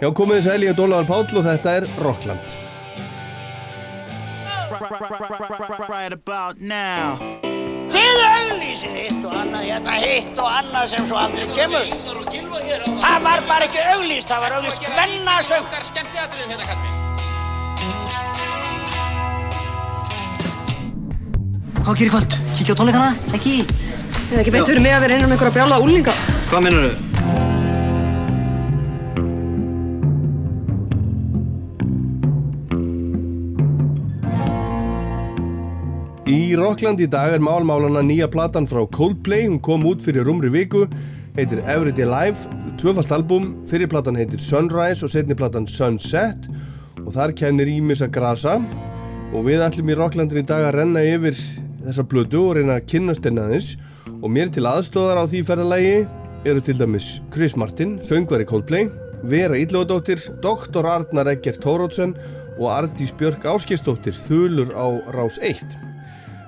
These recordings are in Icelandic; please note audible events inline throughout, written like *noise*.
Já, komið þess að Elíja Dólavar Páll og þetta er Rockland. Þið auglýsið hitt og annað, hérna hitt og annað sem svo aldrei kemur. Það var bara ekki auglýst, það var auglýst hvennasöng. Hvað gerir kvöld? Kíkja á tónleikana? Ekki? Það er ekki beint fyrir mig að vera innan með einhverja brjála úlinga. Hvað minnur þau? Í Rockland í dag er málmálana nýja platan frá Coldplay, hún kom út fyrir rúmri viku, heitir Everyday Life, tvöfalt album, fyrir platan heitir Sunrise og setni platan Sunset og þar kennir Ímis að grasa og við ætlum í Rocklandin í dag að renna yfir þessa blödu og reyna að kynast henni aðeins og mér til aðstóðar á því ferðalagi eru til dæmis Chris Martin, söngvari Coldplay, Vera Íllóðdóttir, Dr. Arnar Eggert Tórótsen og Ardís Björk Áskistóttir, þulur á Rás 1.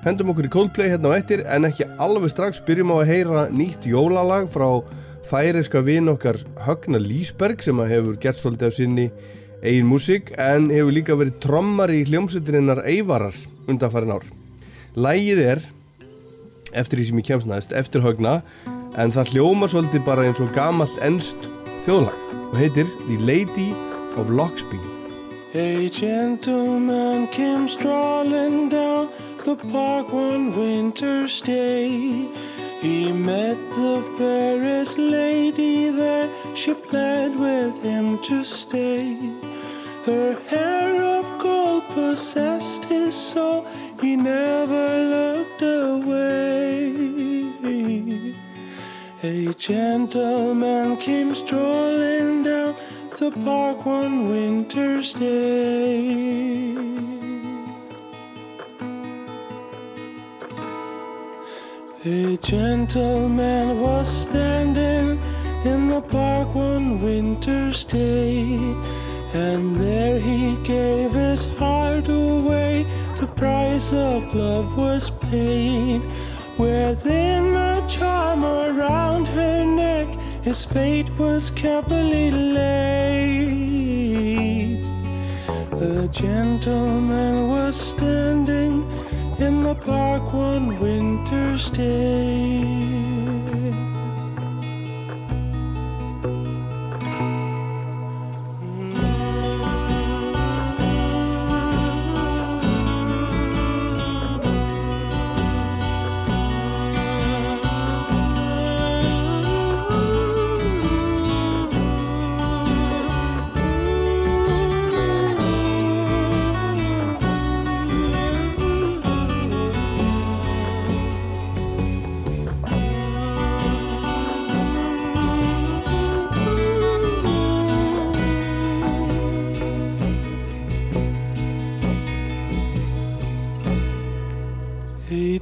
Hendum okkur í Coldplay hérna á ettir en ekki alveg strax byrjum á að heyra nýtt jólalag frá færiska vinn okkar Högna Lísberg sem að hefur gert svolítið af sinni eigin músík en hefur líka verið trommar í hljómsveitirinnar Eyvarar undanfærin ár. Lægið er, eftir því sem ég kemst næst, eftir Högna en það hljómar svolítið bara eins og gamalt ennst þjóðlag og heitir The Lady of Locksby. A gentleman came strolling down the park one winter's day. He met the fairest lady there, she pled with him to stay. Her hair of gold possessed his soul, he never looked away. A gentleman came strolling down the park one winter's day. A gentleman was standing in the park one winter's day, and there he gave his heart away. The price of love was paid. Within a charm around her neck, his fate was carefully laid. A gentleman was standing in the park one winter's day.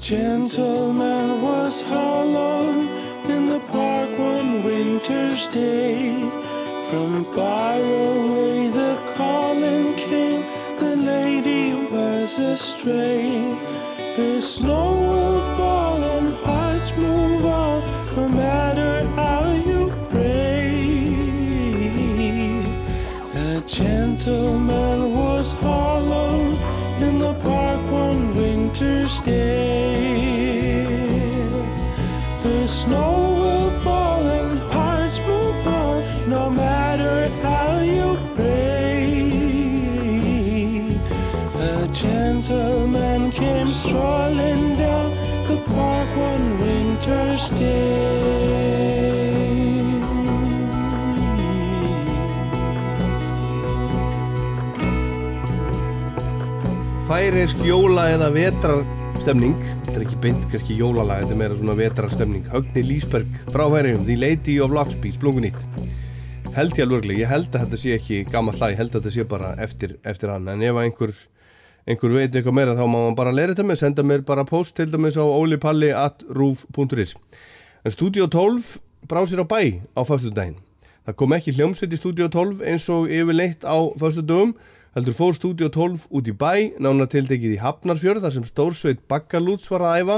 Gentleman was hollow in the park one winter's day. From far Færisk jóla eða vetrarstemning Þetta er ekki beint kannski jólalag Þetta er meira svona vetrarstemning Högni Lísberg frá Færiðum The Lady of Locksby, splungun nýtt. Held ég alveg, ég held að þetta sé ekki gammal ég held að þetta sé bara eftir, eftir hann. En ef einhver, einhver veit eitthvað meira þá má hann bara leira þetta með Senda mér bara post til dæmis á olipalli at roof.is En Studio 12 brá sér á bæ á föstudaginn. Það kom ekki hljómsveit í Studio 12 eins og yfirleitt á föstudögum heldur fór Studio 12 út í bæ, nánar tiltekið í Hafnarfjörð þar sem stórsveit Bakkalúts var að æfa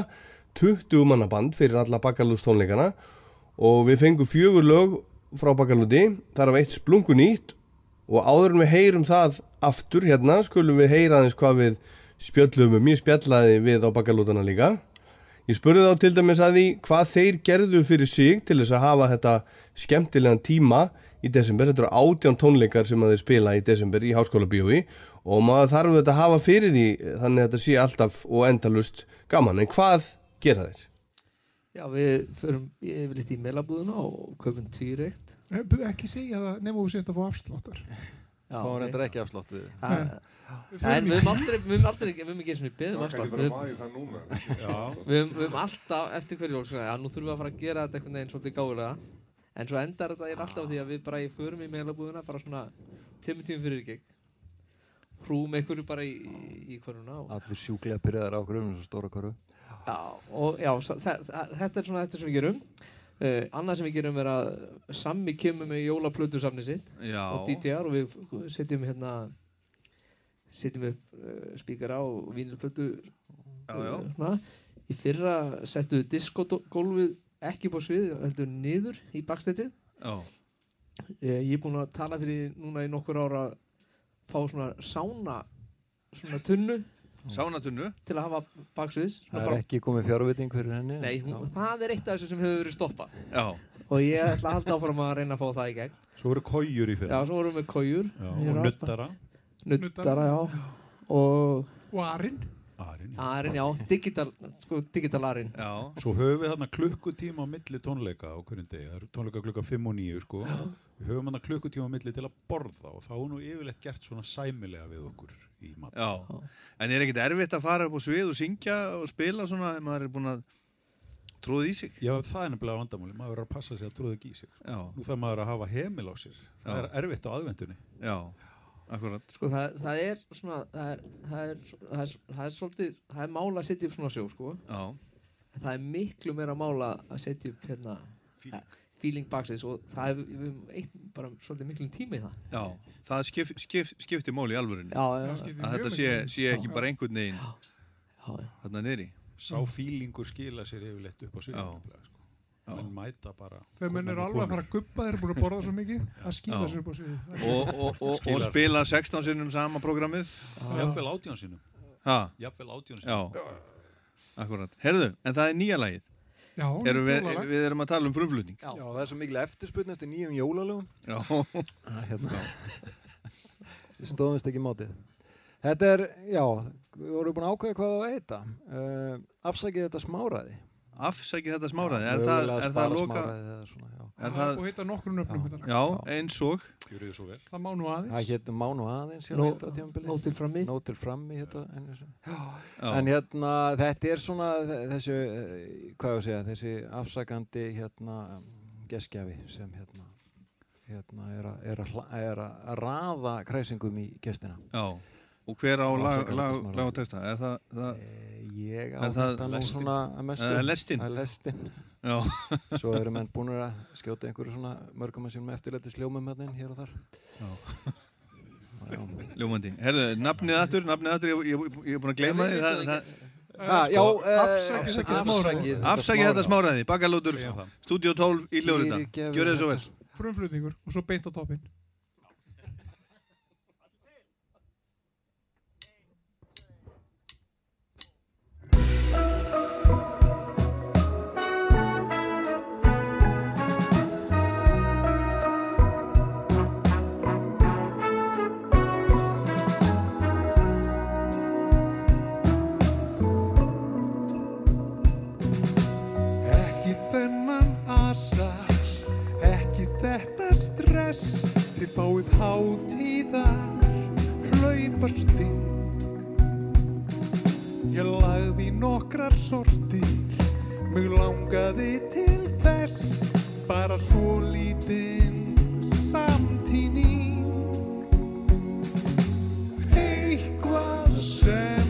20 mannaband fyrir alla Bakkalúts tónleikana og við fengum fjögur lög frá Bakkalúti, þar af eitt splungu nýtt. Og áður en við heyrum það aftur hérna skulum við heyra aðeins hvað við spjöllum um, ég spjallaði við á bakalútana líka. Ég spurði þá til dæmis að því hvað þeir gerðu fyrir sig til þess að hafa þetta skemmtilegan tíma í desember, þetta eru átján tónleikar sem að þeir spila í desember í háskóla bíói og maður þarf þetta að hafa fyrir því þannig að þetta sé alltaf og endalust gaman, en hvað gera þeir? Já, við förum yfirleitt í meilabúðuna og köpum týrekt Eh, Ekki segja það nema þú sést að fá afsláttar. Fáum reyndar ekki afslátt við En við höfum aldrei, við höfum aldrei, við höfum ekki eins og við beðum afslátt. Við höfum- við við alltaf eftir hverju Já, nú þurfum við að fara að gera þetta einhvern veginn svolítið gáðulega En svo endar þetta er alltaf á því að við bara í förum í meilabúðuna bara svona tveimur tímum fyrir gig Hrúum einhverju bara í, í, hverjuna og, Allir sjúklega byrjaðar á grunum svo stóra hverju Já, og já, þetta er svona þetta sem við gerum uh, Annað sem við gerum er að Sammi kemur með jólaplötusafni sitt Já. og DJ-ar og við setjum hérna setjum upp uh, spíkara og vínilplötu uh, svona. Í fyrra settum við diskogólfið ekki á svið, heldur niður í backstageið Já. Eh, Ég er búinn að tala fyrir núna í nokkur ára að fá svona sána svona tunnu Sánatunnu? til að hafa baksviðs Það er ekki komið fjárviting fyrir henni Nei, hún, það er eitt af þessu sem hefur verið stoppað Já. og ég ætla að halda áfram að reyna að fá það í gegn Svo voru kójur í fyrra. Já, svo vorum við kójur og nuddara. Nuddara, já Og Og Arinn. Arinn, Arinn, já, digital, sko, digital Arinn Já. Svo höfum við þarna klukkutíma á milli tónleika á hverjum degi. Það eru tónleika klukka 5 og 9 sko. Við höfum þarna klukkutíma á milli til að borða og þá er nú yfirleitt gert svona sæmilega við okkur í mat. Já. En er ekkert erfitt að fara upp á svið og syngja og spila svona ef maður er búinn að tróða í sig? Já, það er nefnilega vandamáli. Maður verður að passa sig að tróða ekki í sig. Já. Nú þarf maður að hafa hemil á sér. Það Já. er erfitt á aðvendunni. Já. Sko, það, það er svona, það er, það er, það er, það er svolítið, það er mála að setja upp svona sjó, sko Já. En það er miklu meira mála að setja upp, hérna Feeling, feeling baksins og það er, við höfum eitt bara svolítið miklu tíma í það Já, það skip, skip, skiptir máli í alvörunni. Já, já. Að þetta sé, sé ekki Já. bara einhvern veginn já. þarna neyri. Sá fílingur skila sér yfirleitt upp á sig. Já. Menn mæta bara. Þegar menn eru alveg að fara að guppa, þeir eru búin að borða svo mikið, það skýla Já. sér upp á sviði. Og, og, og, og spila 16 sinnum sama programmið. Jafnvel átján sinnum. Ha? Jafnvel átján Já, sinnum. akkurat. Herðu, en það er nýja lagið. Já, erum við, við erum að tala um frumflutning. Já, það er svo mikil eftirspurn eftir nýjum jólalögum Já. Að hérna Við stóðumst ekki í mótið Þetta er, já, við vorum búin að ákveða hvað það heita uh, Afsækið þetta smáræði Afsækið þetta smáræði, er það, er það loka? smáræði eða svona, já. Er Það að heita nokkrum nöfnum lag. já, eins og? Það má nú aðeins. Það hétt Mánu aðeins Nó- hérna frammi. Nóg til frammi hérna. En hérna, þetta er svona þe- þessu, eh, hvað ég að segja, þessi afsakandi hérna geskjafi sem hérna, hérna er að raða kræsingum í gestina. Já, og hver á lag, lag, lag og texta? Er það, það Ég á er það þetta nú lestin? svona að mestu. Eh, lestin? Það er lestin. Já. *laughs* Svo eru menn búin að skjóta einhverju svona mörgum að sínum eftirlæti sljómum hérna hér og þar. Já. Ljómandi. Herðu, nafnið aftur, nafnið aftur, ég, ég, ég er búin að gleyma því. Það, það, Ah, já, eh, afsakið þetta þetta smáræði, bakalótur, Studio 12 í. Fyrirgefðu Gjör þið svo vel. Frumflutningur og svo beint á toppinn. Þið fáið hátíðar, hlaupasting. Ég lagði nokkrar sortir, mig langaði til þess, bara svo lítinn samtíning. Eitthvað sem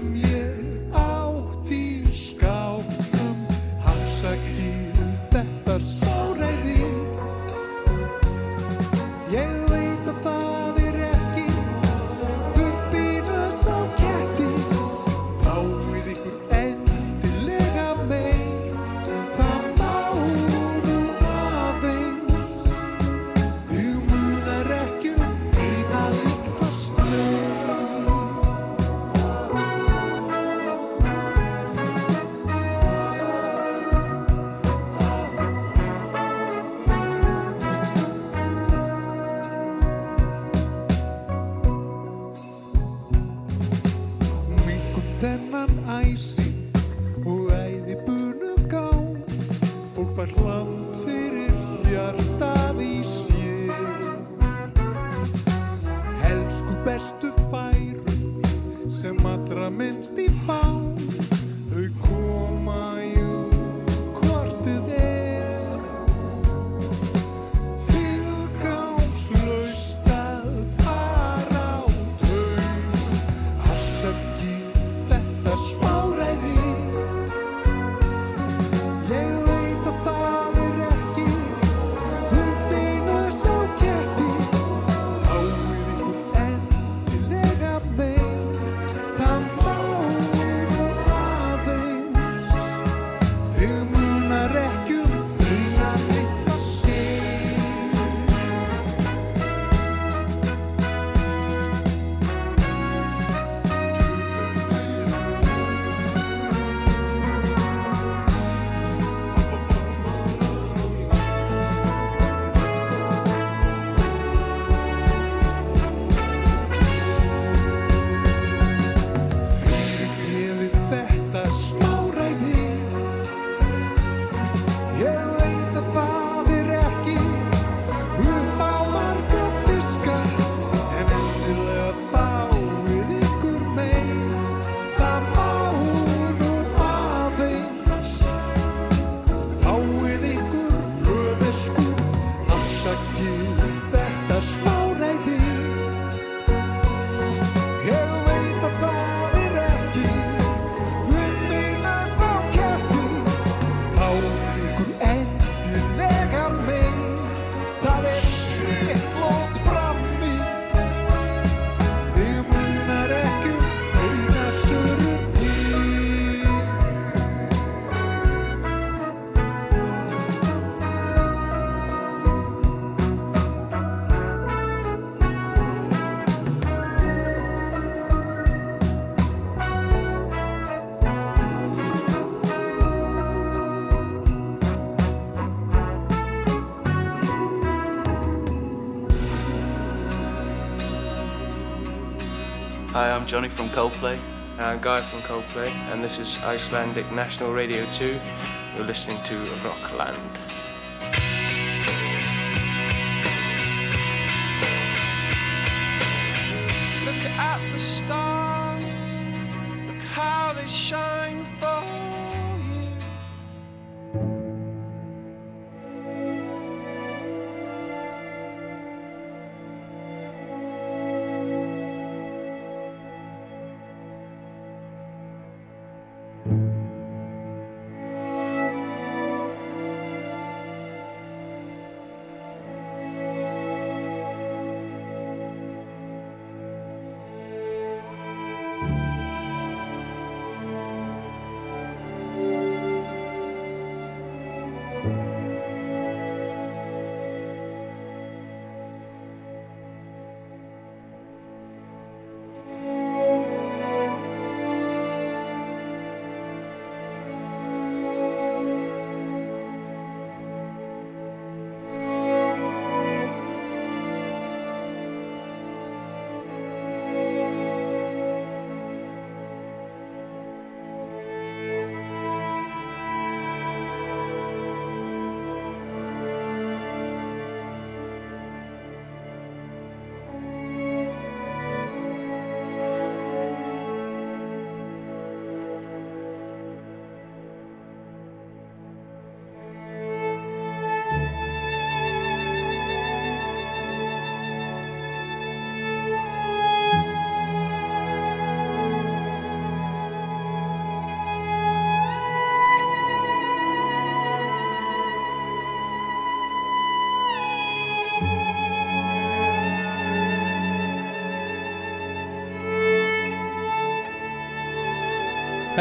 Hi, I'm Johnny from Coldplay. And I'm Guy from Coldplay, and this is Icelandic National Radio 2. You're listening to Rockland. Look at the stars, look how they shine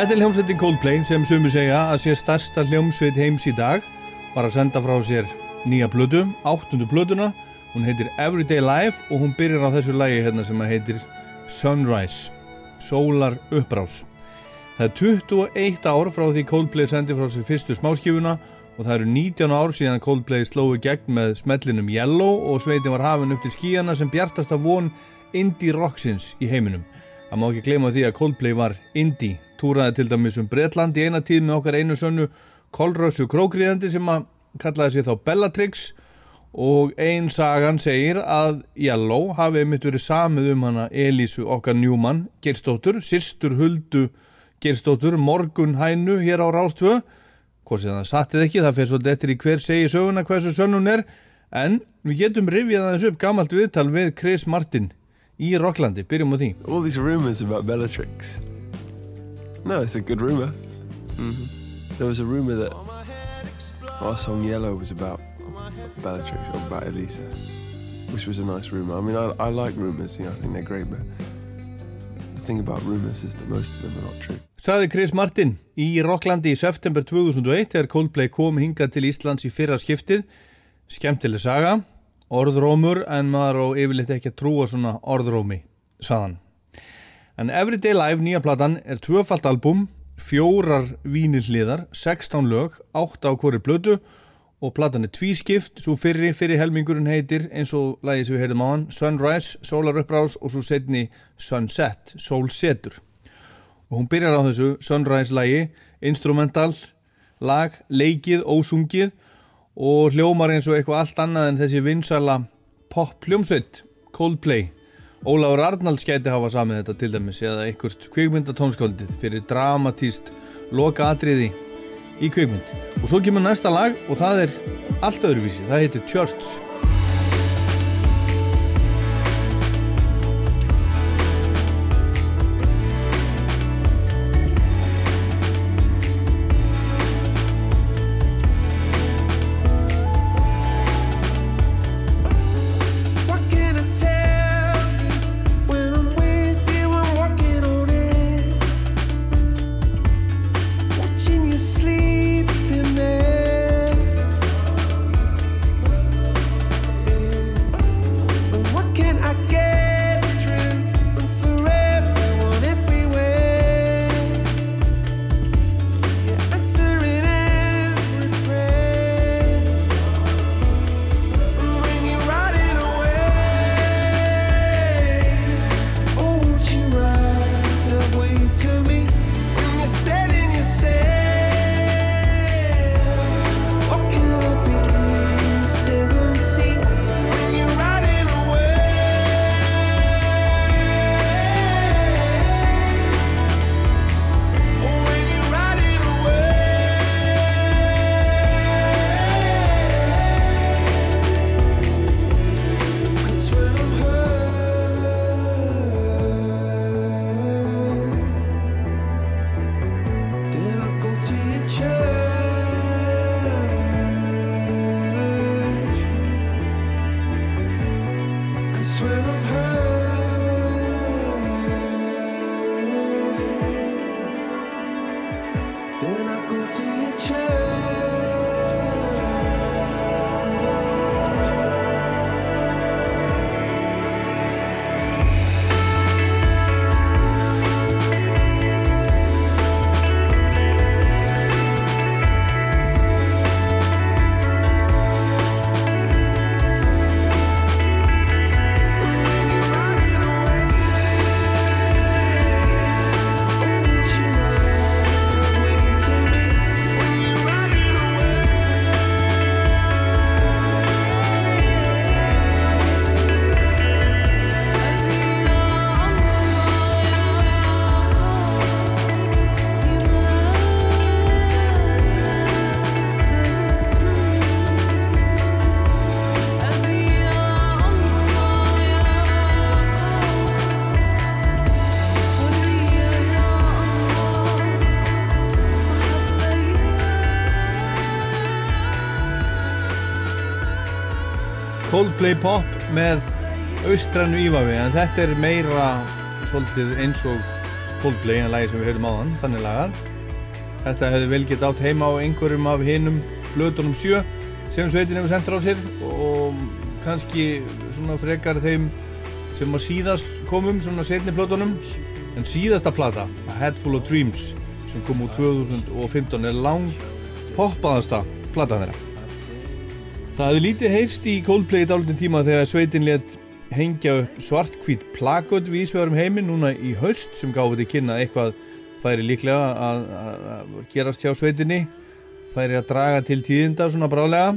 Þetta er hljómsveitin Coldplay sem sumur segja að sé starsta hljómsveit heims í dag. Var að senda frá sér nýja blödu, áttundu blöduna hún heitir Everyday Life og hún byrjar á þessu lagi hérna sem heitir Sunrise Sólar upprás. Það er 21 ár frá því Coldplay sendi frá sér fyrstu smáskjöfuna og það eru 19 ár síðan Coldplay slói gegn með smellinum Yellow og sveitin var hafin upp til skíjana sem bjartast af von indie rocksins í heiminum. Það má ekki gleyma því að Coldplay var indie túraði til dæmis um Bretland í eina tíð með okkar einu sönnu kolrössu krókriðandi sem að kallaði sig þá Bellatrix. Og ein sagan segir að Yellow hafi einmitt verið samið um hana Elísu okkar Newman Gerstóttur, sýstur Huldu Gerstóttur, morgun hænu hér á Rástvö hvort sem það sattið ekki, það fyrir svolítið eftir í hver segi söguna hversu sönnun er. En við getum rifjað aðeins upp gamalt viðtal við Chris Martin í Rocklandi, byrjum á því. All these rumours about Bellatrix. No, it's a good rumour. Mm-hmm. There was a rumour that our song Yellow was about Bellatrix or about Elisa, which was a nice rumour. I mean, I, I like rumours, you know, I think they're great, but the thing about rumours is that most of them are not true. Saði Chris Martin í Rocklandi í september 2001 þegar Coldplay kom hingað til Íslands í fyrra skiptið. Skemmtileg saga, orðrómur en maður á yfirleitt ekki að trúa svona orðrómi, saðan. En Everyday Live nýja platan er tvöfalt album, fjórar vínilliðar, 16 lög, 8 á hverju blödu og platan er tvískipt, svo fyrri, fyrri helmingurinn heitir eins og lagið sem við heyrðum á hann, Sunrise, Solar Upbrás og svo setni Sunset, Sólsetur og hún byrjar á þessu Sunrise lagi, instrumental lag, leikið, ósungið og hljómar eins og eitthvað allt annað en þessi vinsala pop hljómsveit, Coldplay Ólafur Arnalds gæti hafa samið þetta til dæmis eða einhvert kvikmyndatónskáldið fyrir dramatíst loka atriði í kvikmynd. Og svo kemur næsta lag og það er allt öðruvísi, það heitir Church Coldplay pop með austrannu ívafi en þetta er meira svolítið eins og Coldplay en lagi sem við höfum áðan, þannig lagað. Þetta hefði vel gett átt heima á einhverjum af hinum blöðunum sjö sem sveitin hefur sendt á sér og kannski svona frekar þeim sem að síðast komum svona setni blöðunum en síðasta plata, A Head Full of Dreams sem kom úr 2015 er lang poppaðasta platan þeirra Það hefði lítið heyrst í Coldplay í dálítinn tíma þegar sveitin let hengja upp svartkvít plakot við Ísvegarum heiminn núna í haust sem gáði til kynna að eitthvað færi líklega að, að, að gerast hjá sveitinni. Færi að draga til tíðinda svona brálega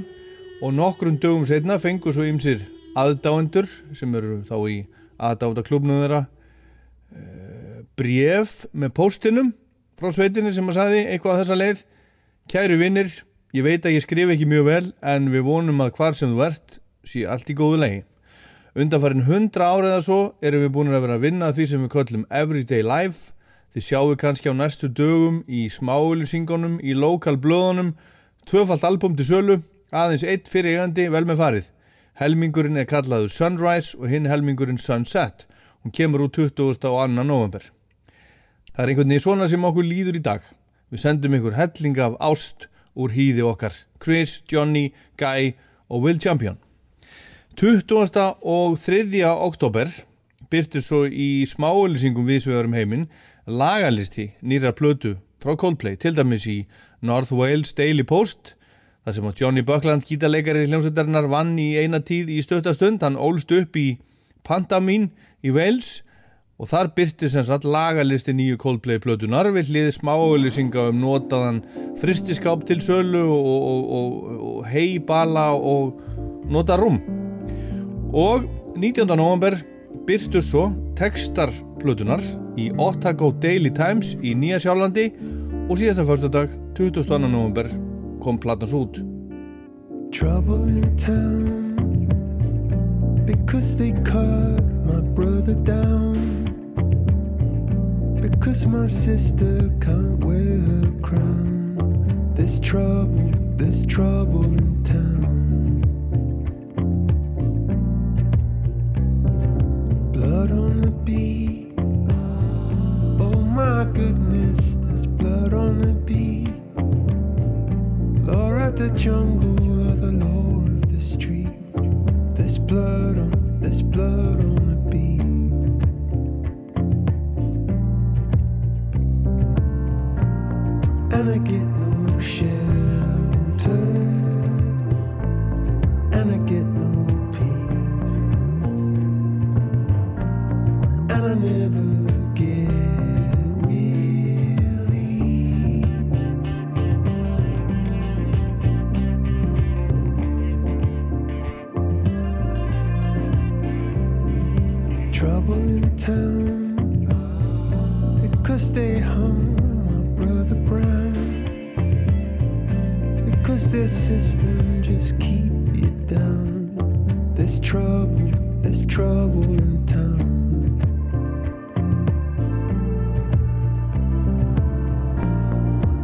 og nokkrum dögum setna fengu svo ymsir aðdáendur sem eru þá í aðdáendaklubnum þeirra uh, bref með póstinum frá sveitinni sem að sagði eitthvað að þessa leið. Kæru vinnir, ég veit að ég skrif ekki mjög vel en við vonum að hvar sem þú ert sé allt í góðu legi. Undanfærin hundra árið að svo erum við búin að vera að vinna því sem við köllum Everyday Life. Þið sjáum við kannski á næstu dögum í smáulisingunum, í lokal blöðunum, tvöfalt album til sölu, aðeins eitt fyrir eigandi vel með farið. Helmingurinn er kallaður Sunrise og hinn helmingurinn Sunset. Hún kemur úr 20. og 2. november. Það er einhvern veginn svona sem okkur líður í dag. Við sendum ykkur helling af ást úr hýði okkar. Chris, Johnny, Guy og Will Champion. 20. og 3. oktober byrtir svo í smáulisingum viðsvegarum heiminn lagalisti nýra plötu frá Coldplay til dæmis í North Wales Daily Post þar sem að Johnny Buckland gítarleikari hljómsveitarnar vann í eina tíð í stöttastund hann ólst upp í Pantamín í Wales og þar byrti sem sagt lagalisti nýju Coldplay plötunar við hliði smáauðlýsinga um notaðan fristiskáp til sölu og, og, og, og heibala og nota rúm og 19. november byrstu svo textar plötunar í Otago Daily Times í Nýja Sjálflandi og síðasta fyrstadag 22. november kom platans út Trouble in town Because they cut my brother down Because my sister can't wear her crown. There's trouble, there's trouble in town. Blood on the beat. Oh my goodness, there's blood on the beat. Law at the jungle or the law of the street. There's blood on, there's blood on And I get no shelter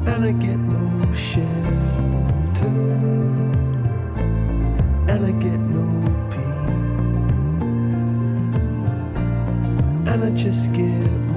And I get no shelter. And I get no peace. And I just get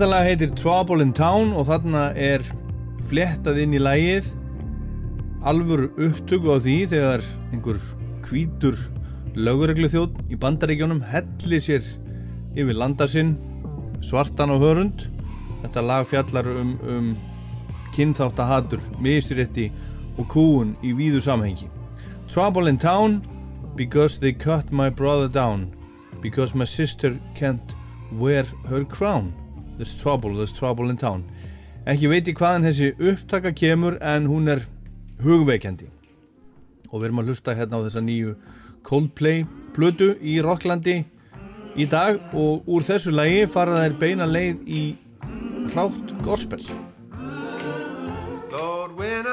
Þetta lag heitir Trouble in Town og þarna er flettað inn í lagið alvöru upptöku á því þegar einhver hvítur lögureglu þjótt í bandaríkjónum helli sér yfir landa sinn svartan og hörund. Þetta lag fjallar um, um kynþáttahatur, misrétti og kúun í víðu samhengi. Trouble in Town because they cut my brother down because my sister can't wear her crown there's trouble, there's trouble in town. Ekki veit ég hvaðan þessi upptaka kemur en hún er hugveikjandi. Og við erum að hlusta hérna á þessa nýju Coldplay plötu í Rocklandi í dag. Og úr þessu lagi fara þær beina leið í hrátt gospel. Lord, when I'm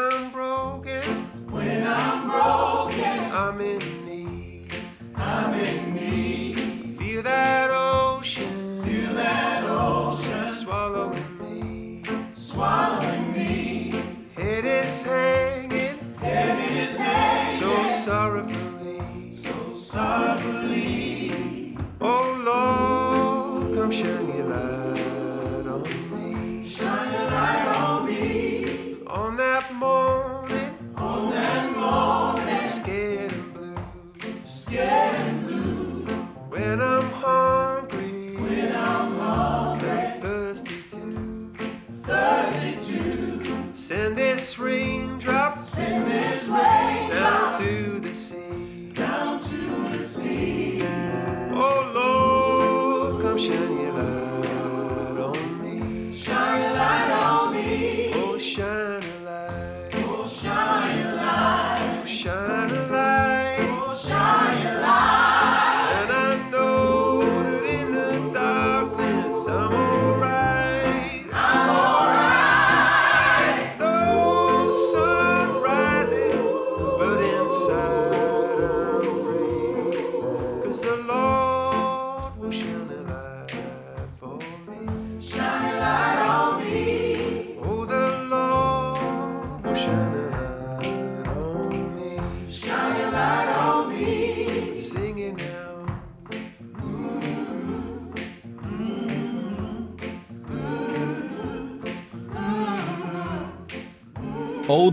are afraid.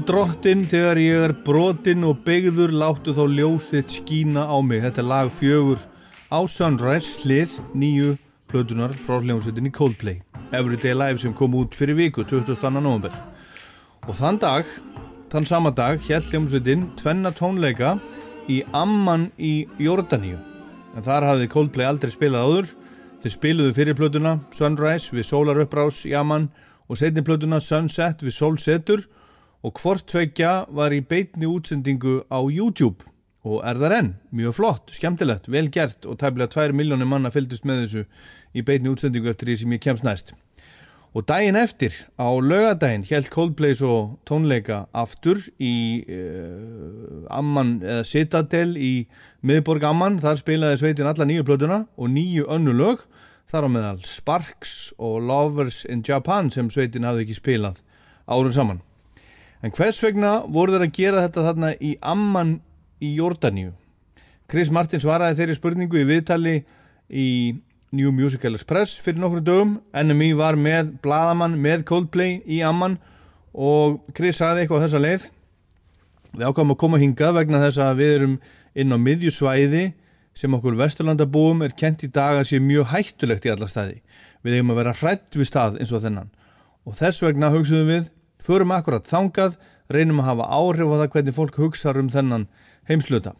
Drottin þegar ég er brotinn og beigður láttu þá ljós þitt skína á mig. Þetta er lag fjögur. Á Sunrise hlið nýju plötunar frá hljómsveitinni Coldplay. Everyday Live sem kom út fyrir viku 22. november og þann dag, þann sama dag held hljómsveitin tvenna tónleika í Amman í Jordaníu en þar hafði Coldplay aldrei spilað áður. Þeir spiluðu fyrir plötuna Sunrise við Sólarupprás í Amman og setni plötuna Sunset við Solsetur og hvort tveggja var í beitni útsendingu á YouTube og er það enn, mjög flott, skemmtilegt, vel gert og tæmlega 2 miljónir manna fylgdust með þessu í beitni útsendingu eftir því sem ég kemst næst. Og daginn eftir, á lögadaginn, held Coldplay svo tónleika aftur í uh, Amman, eða Citadel í miðborg Amman, þar spilaði sveitin alla nýju plötuna og nýju önnu lög, þar á meðal Sparks og Lovers in Japan sem sveitin hafði ekki spilað árum saman. En hvers vegna voru þeir að gera þetta þarna í Amman í Jórdaníu? Chris Martin svaraði þeirri spurningu í viðtali í New Musical Express fyrir nokkru dögum. NME var með Bladamann með Coldplay í Amman og Chris sagði eitthvað á þessa leið. Við ákvæmum að koma hingað vegna þess að við erum inn á miðjusvæði sem okkur vesturlandabúum er kent í dag að sé mjög hættulegt í alla staði. Við eigum að vera hrætt við stað eins og þennan. Og þess vegna hugsaðum við förum akkurat þangað, reynum að hafa áhrif á það hvernig fólk hugsa um þennan heimsluta.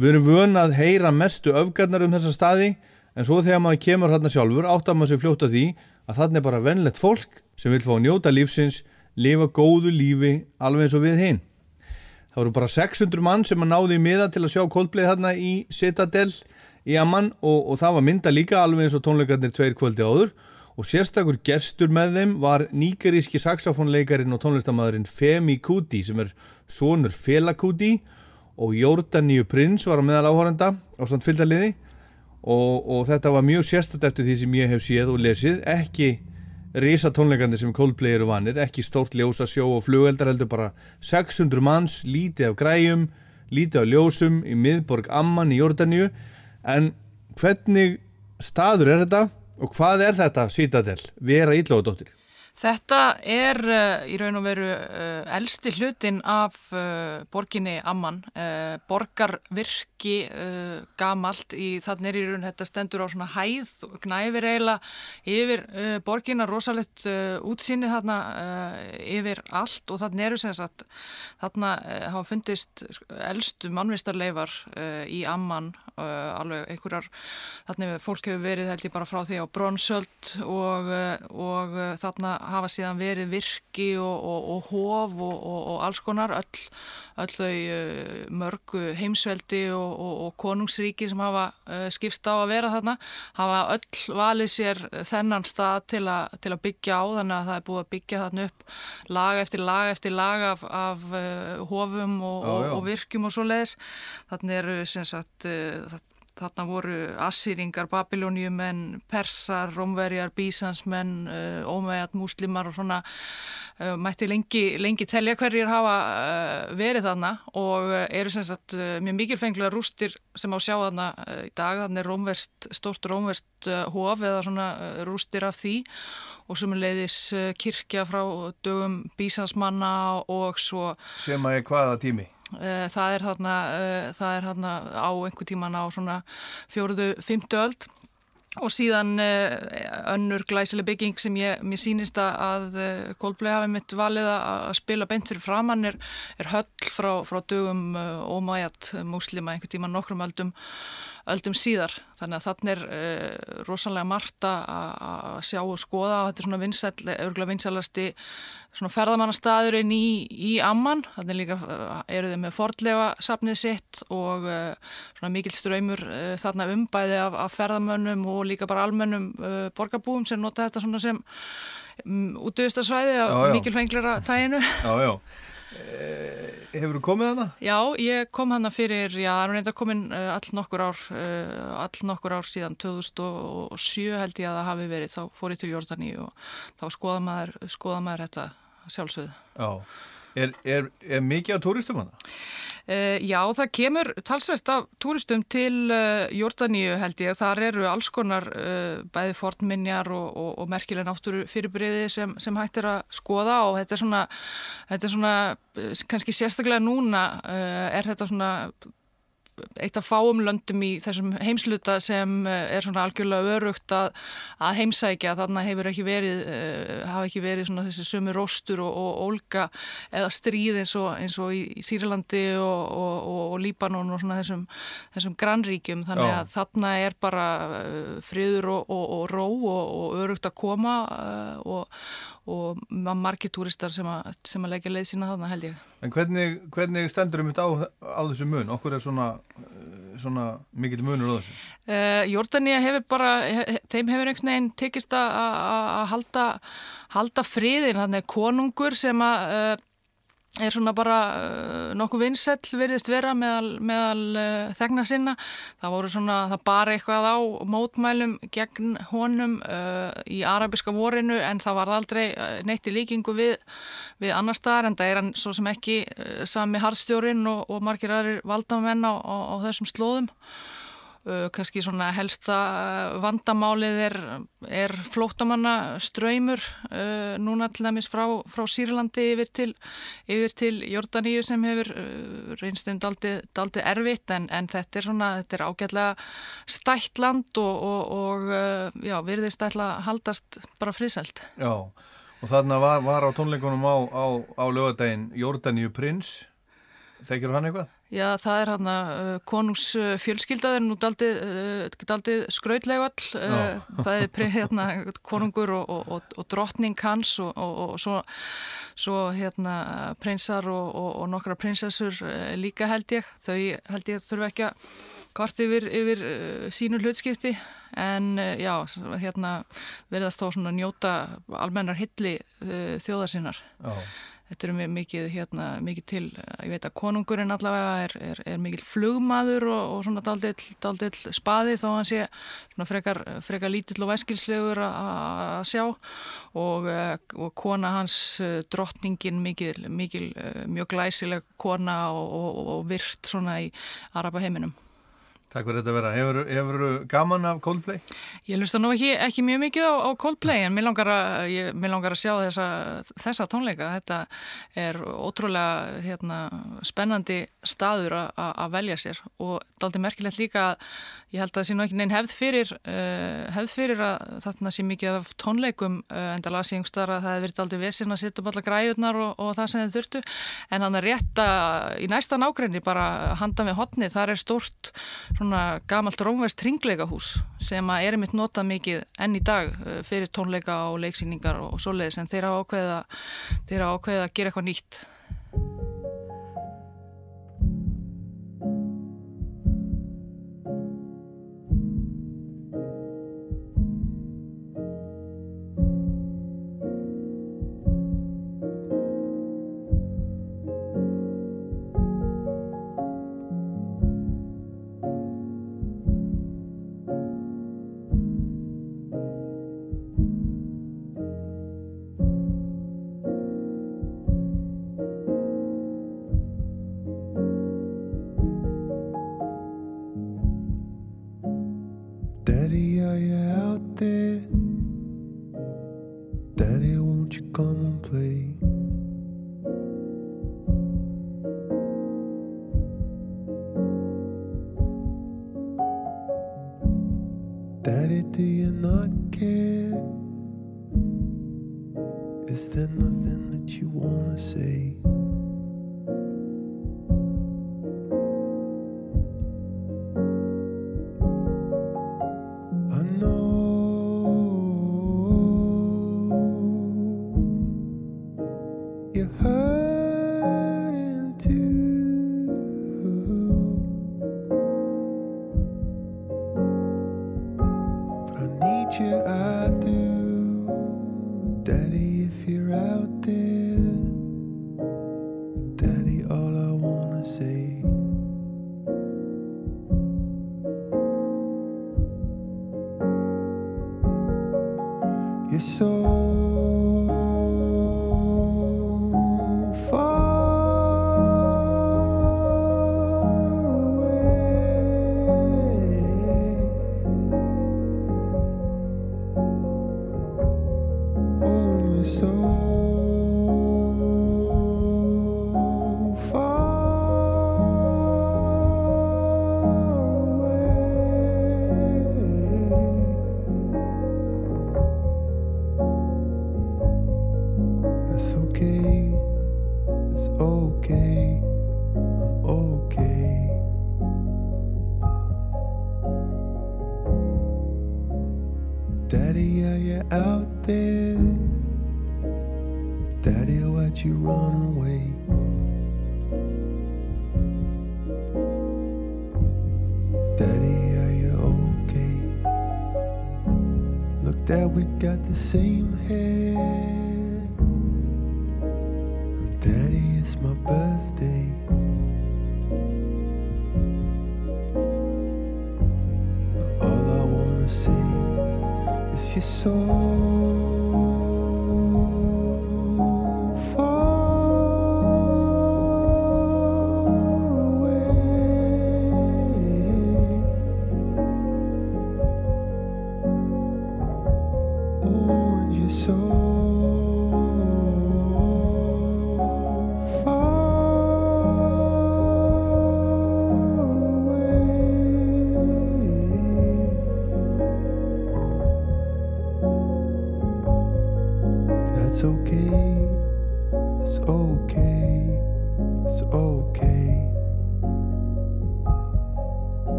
Við erum vön að heyra mestu öfgarnar um þessa staði en svo þegar maður kemur hérna sjálfur áttar maður sér fljótt að því að þarna er bara vennlegt fólk sem vil fá að njóta lífsins, lifa góðu lífi alveg eins og við hinn. Það voru bara 600 mann sem að náði í miða til að sjá Coldplay þarna í Citadel í Amman og, og það var mynda líka alveg eins og tónleikarnir tveir kvöldi áður og sérstakur gestur með þeim var nýgeríski saxofónleikarin og tónlistamæðurinn Femi Kuti sem er sonur Fela Kuti og Jordaníu Prins var á meðal áhóranda á samt fylgdaliði og, og þetta var mjög sérstakt eftir því sem ég hef séð og lesið. Ekki risa tónleikandi sem Coldplay eru vanir ekki stórt ljósa sjó og flugeldar heldur bara 600 manns, lítið af græjum lítið af ljósum í miðborg Amman í Jordaníu en hvernig staður er þetta Og hvað er þetta, Citadel? Vera Íllóðadóttir? Þetta er uh, í raun og veru uh, elsti hlutin af uh, borginni Amman, borgarvirki gamalt í þannig er í raun þetta stendur á svona hæð og gnæfir eiginlega yfir borginna rosalegt útsýni þarna yfir allt og þannig eru sem sagt þarna hafa fundist elstu mannvistarleifar í Amman alveg einhverjar, þannig að fólk hefur verið held ég bara frá því á bronsöld og, uh, og uh, þarna hafa síðan verið virki og, og, og hof og, og alls konar. Öll, öll þau mörgu heimsveldi og konungsríki sem hafa skipst á að vera þarna hafa öll valið sér þennan stað til, a, til að byggja á. Þannig að það er búið að byggja þarna upp lag eftir lag eftir lag af, af hofum og, Já, já. og virkjum og svo leiðis þannig eru sem sagt Þarna voru Assýringar, Babilóniumenn, Persar, Rómverjar, Bísansmenn, uh, Ómæjat, Múslimar og svona uh, mætti lengi, lengi telja hverjir hafa uh, verið þarna og eru sem sagt mjög mikilfenglega rústir sem á sjá þarna í dag. Þannig er rómverst, stórt rómverst hof eða svona rústir af því og sumuleiðis uh, kirkja frá dögum Bísansmanna og svo Sem að er hvaða tími? Eh, Það er þarna, eh, það er þarna á einhver tíman á svona fjóruðu, fymtu öld og síðan eh, önnur glæsileg bygging sem ég, mér sýnist að- Coldplay hafi mitt valið að spila beint fyrir framann er, er höll frá, frá dögum ómæjat múslima einhver tíman nokkrum öldum öldum síðar. Þannig að þannig er uh, rosalega margt að sjá og skoða og þetta er svona vinsæll, örgulega vinsælasti svona ferðamannastaðurinn í, í Amman. Þannig líka uh, eru þið með fordlega safnið sitt og uh, svona mikill ströymur uh, þarna umbæði af, af ferðamönnum og líka bara almennum uh, borgarbúum sem nota þetta svona sem um, útöðustarsvæði Já, á já. mikilfenglera tæginu. *laughs* Já, já. Eh, Hefur þú komið hana? Já, ég kom hana fyrir, já, það er reynda komin all nokkur ár, all nokkur ár síðan 2007 held ég að það hafi verið, þá fór ég til Jordani og þá skoða maður, skoða maður þetta sjálfsögðu. Já. Er, er, er mikið af túristum hana? Uh, já, það kemur talsvert af túristum til uh, Jordaníu held ég. Þar eru alls konar uh, bæði fornminjar og, og, og merkilega náttúru fyrirbriði sem, sem hægt er að skoða og þetta er svona, þetta er svona kannski sérstaklega núna er þetta svona eitt af fáum löndum í þessum heimsluta sem eh, er svona algjörlega örugt að, að heimsækja þarna hefur ekki verið uh, hafa ekki verið svona þessi sömu róstur og, og ólga eða stríð eins og, eins og í, Sýrlandi og, og, Líbanon og svona þessum, þessum grannríkjum þannig Já. að þarna er bara uh, friður og, og, og ró og, og örugt að koma og, og ma- margir túristar sem, að- sem að leggja leið sína þarna held ég. En hvernig, hvernig stendur um þetta á, á þessu mun? Okkur er svona, eh, svona mikill munur á þessu? Uh, Jordania hefur bara, he, þeim hefur einhvern veginn tekist að- að að halda, halda friðin, þannig er konungur sem að uh, er svona bara uh, nokkuð vinsell virðist vera meðal, meðal uh, þegna sinna. Það voru svona, það bara eitthvað á mótmælum gegn honum uh, í arabiska vorinu en það var aldrei neitt í líkingu við, við annar staðar en það er hann svo sem ekki sami harðstjórin og, og margir aðrir valdamenn á, á, á þessum slóðum. Uh, kannski svona helsta uh, vandamálið er, er flóttamanna ströymur uh, núna til dæmis frá, frá Sýrlandi yfir til, yfir til Jordaníu sem hefur uh, reynst þeim daldið, daldið erfitt en, en þetta er svona, þetta er ágætlega stætt land og, og, og já, virðist ætla að haldast bara friðsælt. Já, og þarna var, var á tónleikunum á, á, á lögadaginn Jórdaníu Prins. Þekkir hann eitthvað? Já, það er hann að uh, konungs uh, fjölskylda er nú daldið, uh, daldið skrautleg all, uh, *laughs* bæði pri- hérna, konungur og, og, og, og drottning hans og, og, og svo, svo hérna prinsar og, og, og nokkra prinsessur uh, líka held ég. Þau held ég þurfa ekki að kvart yfir, yfir uh, sínu hlutskipti en uh, já, hérna verðast þá svona njóta almennar hilli uh, þjóðar sinnar. Já. Þetta er mi- mikið, hérna, mikið til, ég veit að konungurinn allavega er, er, er mikið flugmaður og, og svona daldill, daldill spaði þó hann sé svona frekar, frekar lítill og væskilslegur að að sjá og, eh, og kona hans eh, drottningin mikil, mikil eh, mjög glæsileg kona og, og virt svona í araba heiminum. Takk fyrir þetta að vera. Hefur, hefur gaman af Coldplay? Ég lusta nú ekki, ekki mjög mikið á, á Coldplay en mér langar að, ég, mér langar að sjá þessa, þessa tónleika. Þetta er ótrúlega hérna, spennandi staður að- velja sér og daldi merkilegt líka að ég held að það sé nú ekki neinn hefð fyrir, uh, hefð fyrir að þarna sé mikið af tónleikum uh, en það las ég einhverstaðar að það hefði verið daldi vesinn að setja upp alla græjurnar og, og það sem þið þurftu en hann er rétt að í næsta nágrenni bara handa með hotni þar er stórt svona gamalt rómverst ringleikahús sem að er einmitt notað mikið enn í dag uh, fyrir tónleika og leiksýningar og svoleiðis en þeir hafa ákveðið að, þeir hafa ákveðið að gera eitthvað nýtt. Daddy, do you not care? Is there nothing that you wanna say?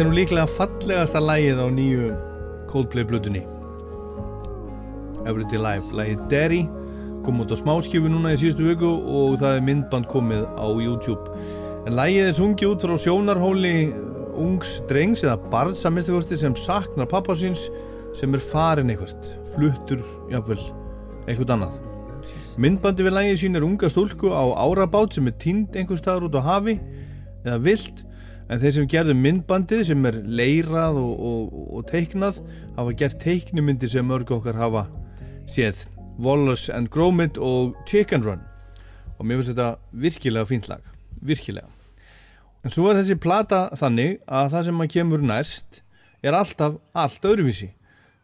Þetta er nú líklega fallegasta lægið á nýju Coldplay blutunni Everyday Life Lægið Derry kom út á smáskjöfu núna í síðustu viku og það er myndband komið á YouTube. En lægið er sungið út frá sjónarhóli ungs drengs eða barns að minnstakosti sem saknar pappa síns sem er farin eitthvað fluttur, jafnvel, eitthvað annað. Myndbandi við lægið sín er unga stúlku á árabát sem er tínd einhver staðar út á hafi eða vilt en þeir sem gerðu myndbandið sem er leirað og, og, og teiknað hafa gert teiknumyndir sem mörg okkar hafa séð. Wallace and Gromit og Chicken Run. Og mér finnst þetta virkilega fínt lag. Virkilega. En svo er þessi plata þannig að það sem maður kemur næst er alltaf allt öðruvísi.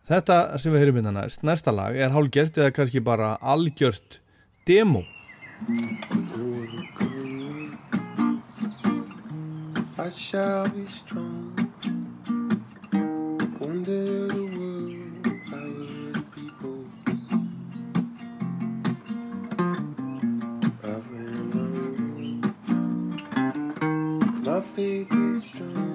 Þetta sem við höfum hérna næst næsta lag er hálgjört eða kannski bara algjört demo I shall be strong. Wonder the world, power the people. I went on. My faith is strong.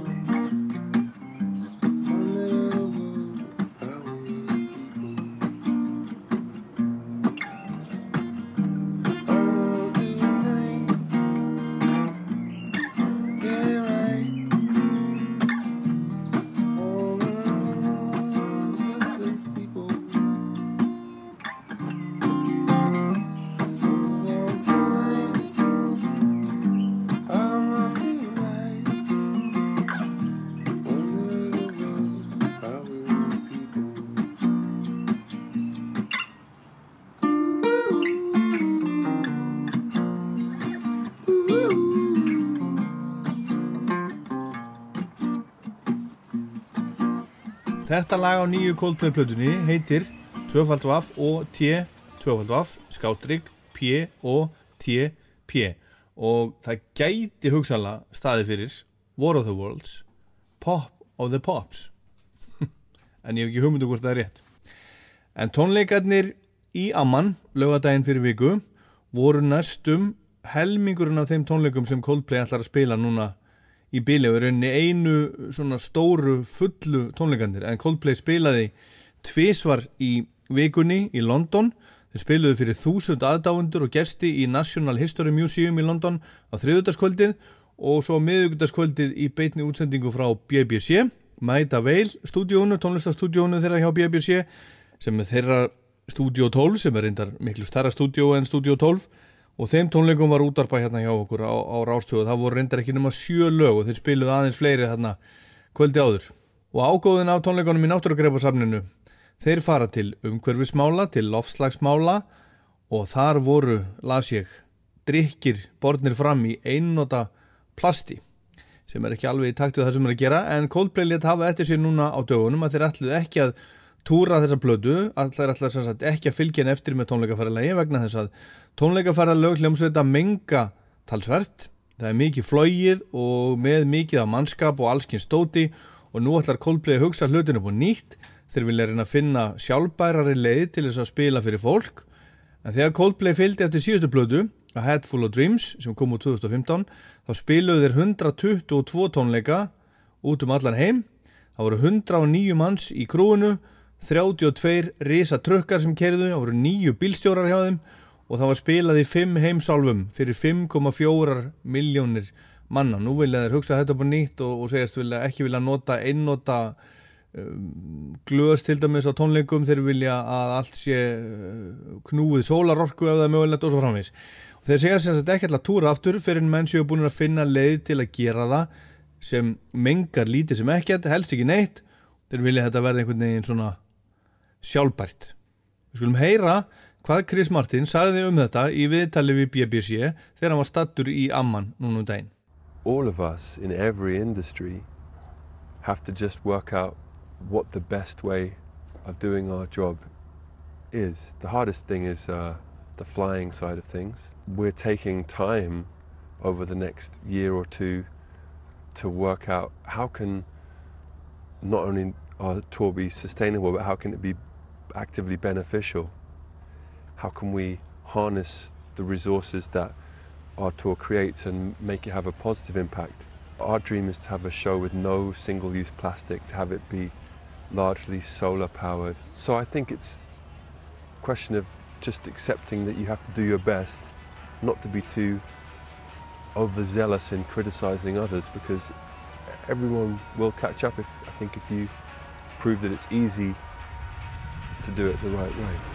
Þetta lag á nýju Coldplay plötunni heitir 2FF og T 2FF skástrygg P og T P. Og það gæti hugsanlega staði fyrir War of the Worlds Pop of the Pops. *laughs* En ég hef ekki hugmyndu hvort það er rétt. En tónleikarnir í Amman lögadaginn fyrir viku voru næstum helmingurinn af þeim tónleikum sem Coldplay ætlar að spila núna í bíli og er rauninni einu svona stóru fullu tónleikandir en Coldplay spilaði tvísvar í vikunni í London. Þeir spiluðu fyrir þúsund aðdáendur og gesti í National History Museum í London á þriðutaskvöldið og svo miðugutaskvöldið í beitni útsendingu frá BBC Mæta Veil stúdíónu, tónlistastúdíónu þeirra hjá BBC sem er þeirra stúdíó 12 sem er reyndar miklu starra stúdíó en stúdíó 12 og þeim tónleikum var útarpa hérna hjá okkur á, á Rástöðu það voru reyndar ekki nema sjö lög og þeir spiluðu aðeins fleiri þarna kvöldi áður. Og ágóðin af tónleikunum í náttúrugreifasafninu þeir fara til umhverfismála til lofslagsmála og þar voru, las ég drikkir borðnir fram í einnota plasti sem er ekki alveg í takt við það sem er að gera en Coldplay let hafa eftir sér núna á dögunum að þeir ætluð ekki að túra þessa blödu, allar ætlar ekki að fylgja henni eftir með tónleikaferðalegi vegna þess að tónleikaferðalög hljómsveita menga talsvert. Það er mikið flóið og með mikið af mannskap og allskinn stóti og nú ætlar Coldplay að hugsa hlutinu på nýtt. Þeir vilja reyna að finna sjálfbærari leið til þess að spila fyrir fólk. En þegar Coldplay fylgdi eftir síðustu blödu A Head Full of Dreams sem kom úr 2015 þá spiluðu þeir 122 tónleika út um allan heim. Það voru 109 manns í krúinu 32 risa trukkar sem kerðu, það voru nýju bílstjórar hjá þeim og það var spilað í 5 heimsálfum fyrir 5,4 miljónir manna. Nú vilja þeir hugsa þetta búin nýtt og, og segjast vilja, ekki vilja nota einnota um, glöðs til dæmis á tónleikum, þeir vilja að allt sé uh, knúið sólarorku ef það er mögulegt og svo framvís. Þeir segja sem sagt ekki alltaf túra aftur fyrir en menn séu búin að finna leið til að gera það sem mengar lítið sem ekkert, helst ekki neitt. Þeir vilja þetta verða einhvern veginn svona sjálfbært. Við skulum heyra hvað Chris Martin sagði um þetta í viðtali við BBC þegar hann var stattur í Amman núna um daginn. all of us in every industry have to just work out what the best way of doing our job is. The hardest thing is uh, the flying side of things. We're taking time over the next year or two to work out how can not only our tour be sustainable, but how can it be actively beneficial? How can we harness the resources that our tour creates and make it have a positive impact? Our dream is to have a show with no single use plastic, to have it be largely solar powered. So I think it's a question of just accepting that you have to do your best, not to be too overzealous in criticizing others because everyone will catch up if I think if you prove that it's easy to do it the right way.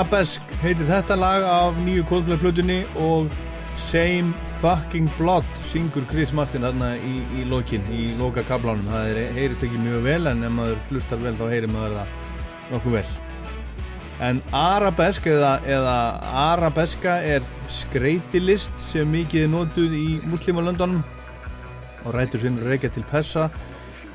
Arabesk heitir þetta lag af nýju Coldplay-plutunni og Same Fucking Blood syngur Chris Martin þarna í, í lokin, í loka kablánum. Það er, heyrist ekki mjög vel en ef maður hlustar vel þá heyrir maður það nokkuð vel. En Arabesk eða, eða Arabeska er skreitilist sem mikið er notuð í muslimalöndunum og rætur sinn reykja til Pessa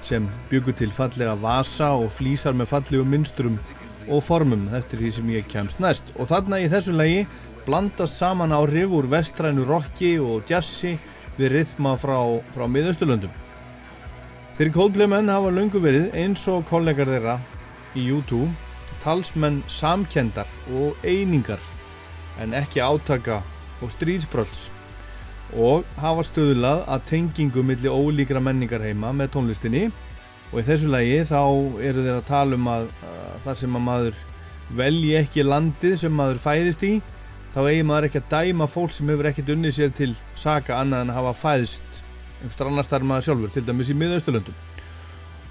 sem byggur til fallega vasa og flýsar með fallegum mynstrum og formum eftir því sem ég kemst næst. Og þarna í þessu lagi blandast saman áhrif úr vestrænu rocki og jazzi við rithma frá, frá miðausturlöndum. Þeir Coldplay menn hafa löngu verið eins og kollegar þeirra í YouTube talsmenn samkendar og einingar en ekki átaka og stríðsbrölds og hafa stöðlað að tengingu millir ólíkra menningar heima með tónlistinni og í þessu lagi þá eru þeir að tala um að, að þar sem að maður velji ekki landið sem maður fæðist í þá eigi maður ekki að dæma fólk sem hefur ekkert unnið sér til saka annað en að hafa fæðist einhverstar annar starf maður sjálfur, til dæmis í miðausturlöndum.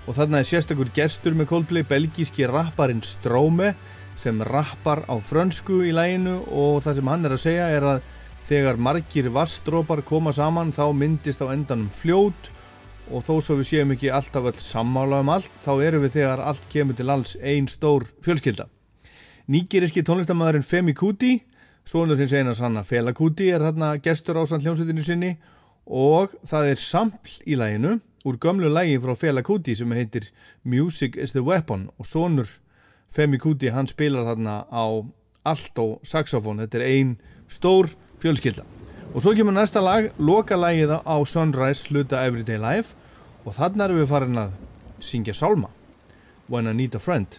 Og þarna er sérstakur gestur með Coldplay, belgíski rapparinn Stróme sem rappar á frönsku í læginu og það sem hann er að segja er að þegar margir vassdrópar koma saman þá myndist á endanum fljót og þó svo við séum ekki alltaf öll sammála um allt þá erum við þegar allt kemur til alls einn stór fjölskylda. Nýgeriski tónlistamæðurinn Femi Kuti, svonur hins eina sanna Fela Kuti er þarna gestur á sannljónsveitinu sinni og það er sampl í læginu úr gömlu lægi frá Fela Kuti sem heitir Music is the Weapon og svonur Femi Kuti hann spilar þarna á allt og saxofón, þetta er ein stór fjölskylda. Og svo kemur næsta lag, loka lagið á Sunrise hluta Everyday Life. Og þarna erum við farin að syngja sálma When I Need a Friend.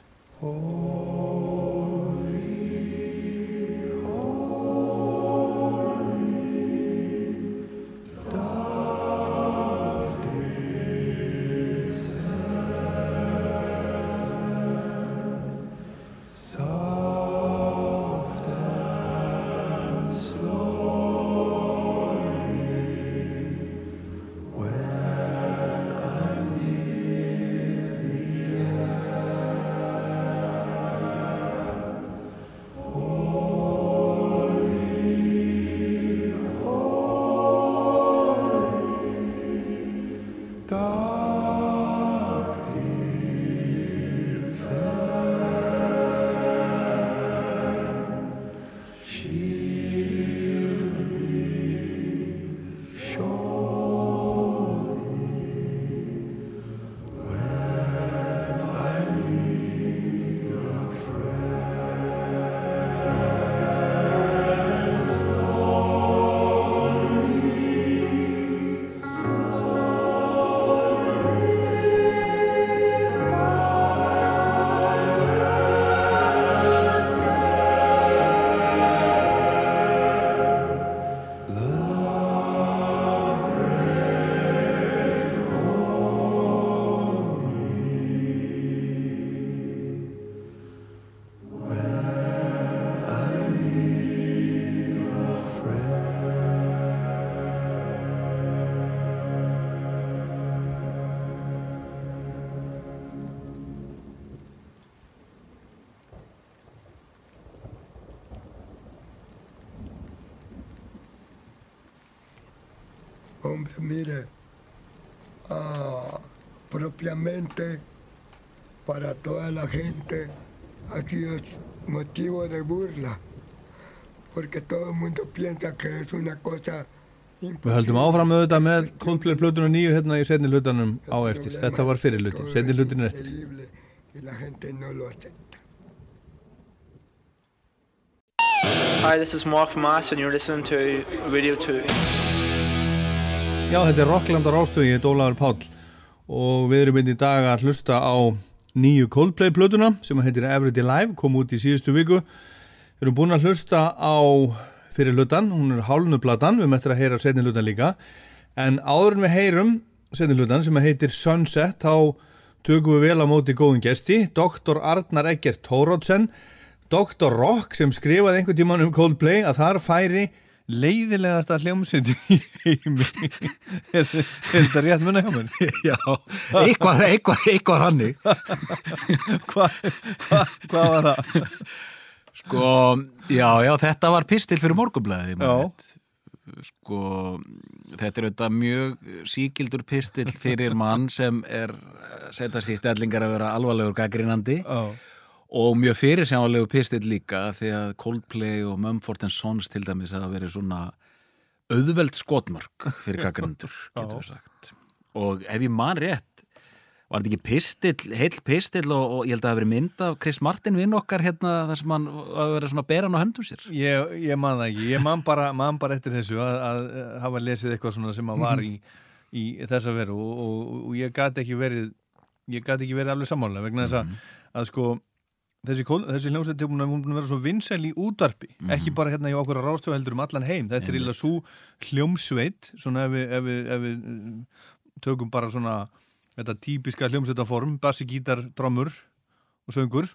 Propiamente para toda la gente ha sido motivo de burla, porque todo el mundo piensa que es una cosa Við höldum áfram þetta með Coldplay plötuna nýju hérna í setni hlutanum á eftir. Þetta var fyrir hlutin, setni hlutin er eftir. increíble y la gente no lo acepta. Hi, this is Mark from Ice and you're listening to Radio 2. Já, þetta er Rockland á Rástögi, ég heit Ólafur Páll og við erum inn í dag að hlusta á nýju Coldplay plötuna sem heitir Everyday Live, kom út í síðustu viku. Við erum búin að hlusta á fyrir hlutan, hún er hálnuplatan, við möttum að heyra setni hlutan líka, en áður en við heyrum setni hlutan sem heitir Sunset, þá tökum við vel á móti góðum gesti, Dr. Arnar Eggert Tórótsen, Dr. Rock sem skrifaði einhvern tíman um Coldplay að þar færi leiðilegasta hljómsveit í heimi er, þetta rétt munna hjá mér? Já, eitthvað, eitthvað, eitthvað hannig Hvað hva, hva var það? Sko, já, já, þetta var pistil fyrir morgunblæði Já. Sko, þetta er auðvitað mjög síkildur pistil fyrir mann sem er eh, setjast í stellingar að vera alvarlegur gaggrínandi Já. Og mjög fyrirsjánlegu pistil líka því að Coldplay og Mumford Sons til dæmis hafa verið svona auðveld skotmörk fyrir *laughs* gaggrínandur, getur við sagt. Og ef ég man rétt var þetta ekki pistill, heill pistill og, og ég held að það verið mynd af Chris Martin vinn okkar hérna þar sem hann að vera svona beran á höndum sér? Ég, ég man það ekki, ég man bara, man bara eftir þessu að, að hafa lesið eitthvað svona sem að var í, í þessa veru og, og, og ég gæti ekki verið ég gæti ekki verið alveg sammála vegna þess að, að sko þessi, þessi hljómsveit er búin að er vera svo vinsæl í útvarpi, ekki bara hérna í okkur að ráðstöðu heldur um allan heim, þetta er illa svo hljómsveit, svona ef við, ef við, ef við uh, tökum bara svona þetta típiska hljómsveitaform bassi, gítar, drömmur og söngur.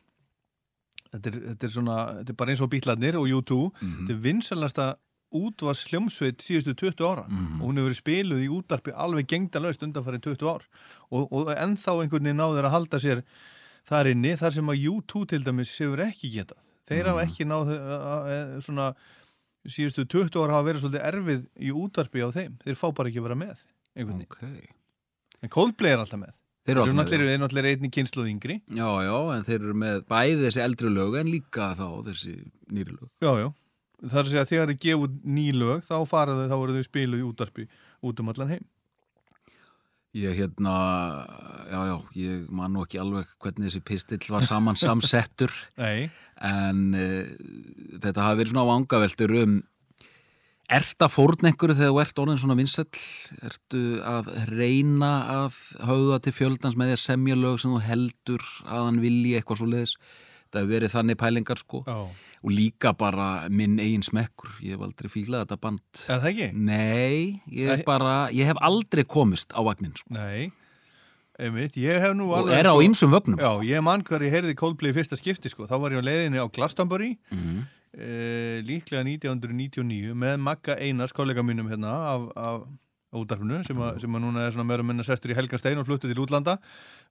Þetta er, þetta er svona, þetta er bara eins og bítlarnir og U2, þetta er vinsælasta útvars hljómsveit síðustu 20 ára og hún hefur verið spiluð í útarpi alveg gengdalaust undanfarið 20 ár. Og, og ennþá einhvern veginn náður að halda sér þar inni, þar sem að U2 til dæmis hefur ekki getað. Þeir hafa ekki náð uh, uh, svona síðustu 20 ára hafa verið svolítið erfið í útarpi á þeim, þeir fá bara ekki að vera með okay. en Coldplay er alltaf með. Þeir eru náttúrulega, þeir einni kynsluð yngri. Já, já, en þeir eru með bæði þessi eldri lög en líka þá þessi nýri lög. Já, já. Það er að þegar þið gefu ný lög þá fara þau, þá eru þau spiluð í útarpi út um allan heim. Ég hérna, já, já, ég man nú ekki alveg hvernig þessi pistill var saman *laughs* samsettur Nei. en uh, þetta hafi verið svona vangaveltur um Ert að fórn einhverju þegar þú ert orðin svona vinsell? Ertu að reyna að höfða til fjöldans með því að semja lög sem þú heldur að hann vilji eitthvað svo leiðis? Það hefur verið þannig pælingar sko Já. og líka bara minn eigin smekkur. Ég hef aldrei fílað þetta band. Er það ekki? Nei, ég hef bara, ég hef aldrei komist á vagnin sko. Nei. Einmitt, ég hef nú Og alveg... er á ýmsum vögnum, Já, ég man hver ég heyrði Coldplay í fyrsta skipti sko. Þá var ég á leiðinni á Glastonbury Mhm. eh, líklega 1999 með Magga Einars, kollega mínum hérna af, af útarpinu sem, að- sem að núna er svona meira minna sestur í Helgastein og fluttu til útlanda.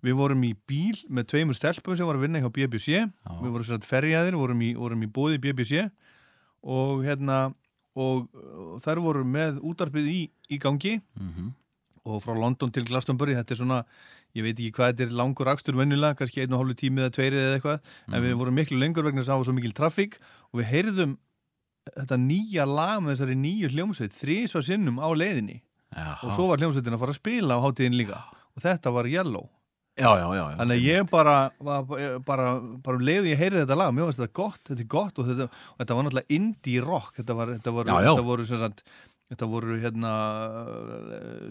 Við vorum í bíl með tveimur stelpum sem var að vinna hjá BBC. Við vorum svona ferjaðir, vorum í, vorum í bóði BBC og hérna og, og þær voru með útarpið í, í gangi. Mhm. og frá London til Glastonbury þetta er svona, ég veit ekki hvað þetta er langur akstur venjulega, kannski einu og hálfu tími eða tveiri eða eitthvað, en við vorum miklu lengur vegna þess að það var svo mikil trafík. Og við heyrðum þetta nýja lag með þessari nýju hljómsveit þrísvar sinnum á leiðinni Jaha. og svo var hljómsveitin að fara að spila á hátíðin líka og þetta var Yellow Já, já, já. Þannig að ég bara, var, bara, bara um leiði ég heyrði þetta lag, mér finnst þetta gott, þetta er gott og þetta, og þetta var náttúrulega indie rock, þetta, var, þetta, já. þetta voru sagt, þetta voru hérna,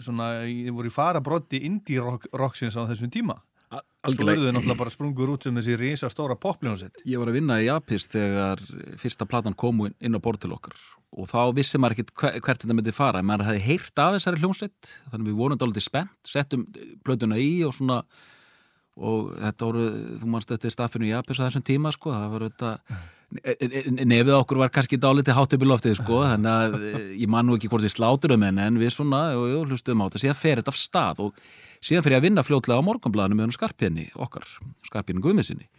svona, voru í farabrotti indie rock, rocksins á þessum tíma. Eru þau náttúrulega bara sprungur út sem þessi risa stóra popljónsett. Ég var að vinna í Japis þegar fyrsta platan kom inn á borð til okkar. Og þá vissi maður hver- hvert þetta myndi fara. Maður hefði heyrt af þessari hljómsveit þannig við vorum dálítið spennt, settum plötuna í og svona og þetta voru, þú manst þetta er staffinu í Japis á þessum tíma sko, það var þetta nefið okkur var kannski dálítið hátt upp í loftið sko, þannig að eh, ég man nú ekki hvort við sláturum en en við svona, jú, hlustuðum á þetta síðan fer þetta af stað og síðan fer ég að vinna fljótlega á morgunblæðinu með hann skarpinni okkar, skarpinni guðmissinni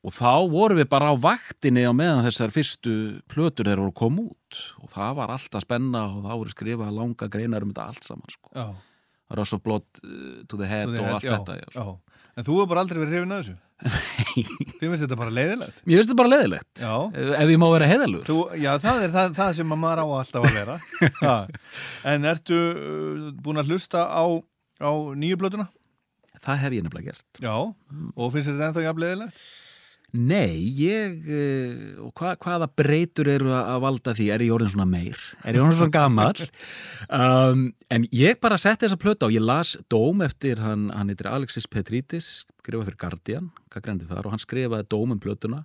og þá vorum við bara á vaktinni á meðan þessar fyrstu plötur þeir voru koma út og það var alltaf spenna og þá voru skrifað langa greinar um þetta allt saman sko. Já. Rush of Blood uh, to the Head To the og Head, allt já, þetta já, sko. En þú hefur bara aldrei verið hrifin að þessu? Þið finnst þetta bara leiðilegt? Mér finnst þetta bara leiðilegt Já. ef, ég má vera heiðalur Þú, já, það er það, það sem að maður á alltaf að vera. *laughs* Ha. En ertu uh, búin að hlusta á, á nýju blötuna? Það hef ég nefnilega gert Já, og finnst þetta ennþá jafn leiðilegt? Nei, ég uh, og hva, hvaða breytur eru að valda því? Er ég orðin svona meir? Er ég orðin svona gammal *laughs* um, en ég bara setti þessa plötu á. Ég las dóm eftir hann, hann heitir Alexis Petridis, skrifa fyrir Guardian. Gaggrendi þar? Og hann skrifaði dóm um plötuna.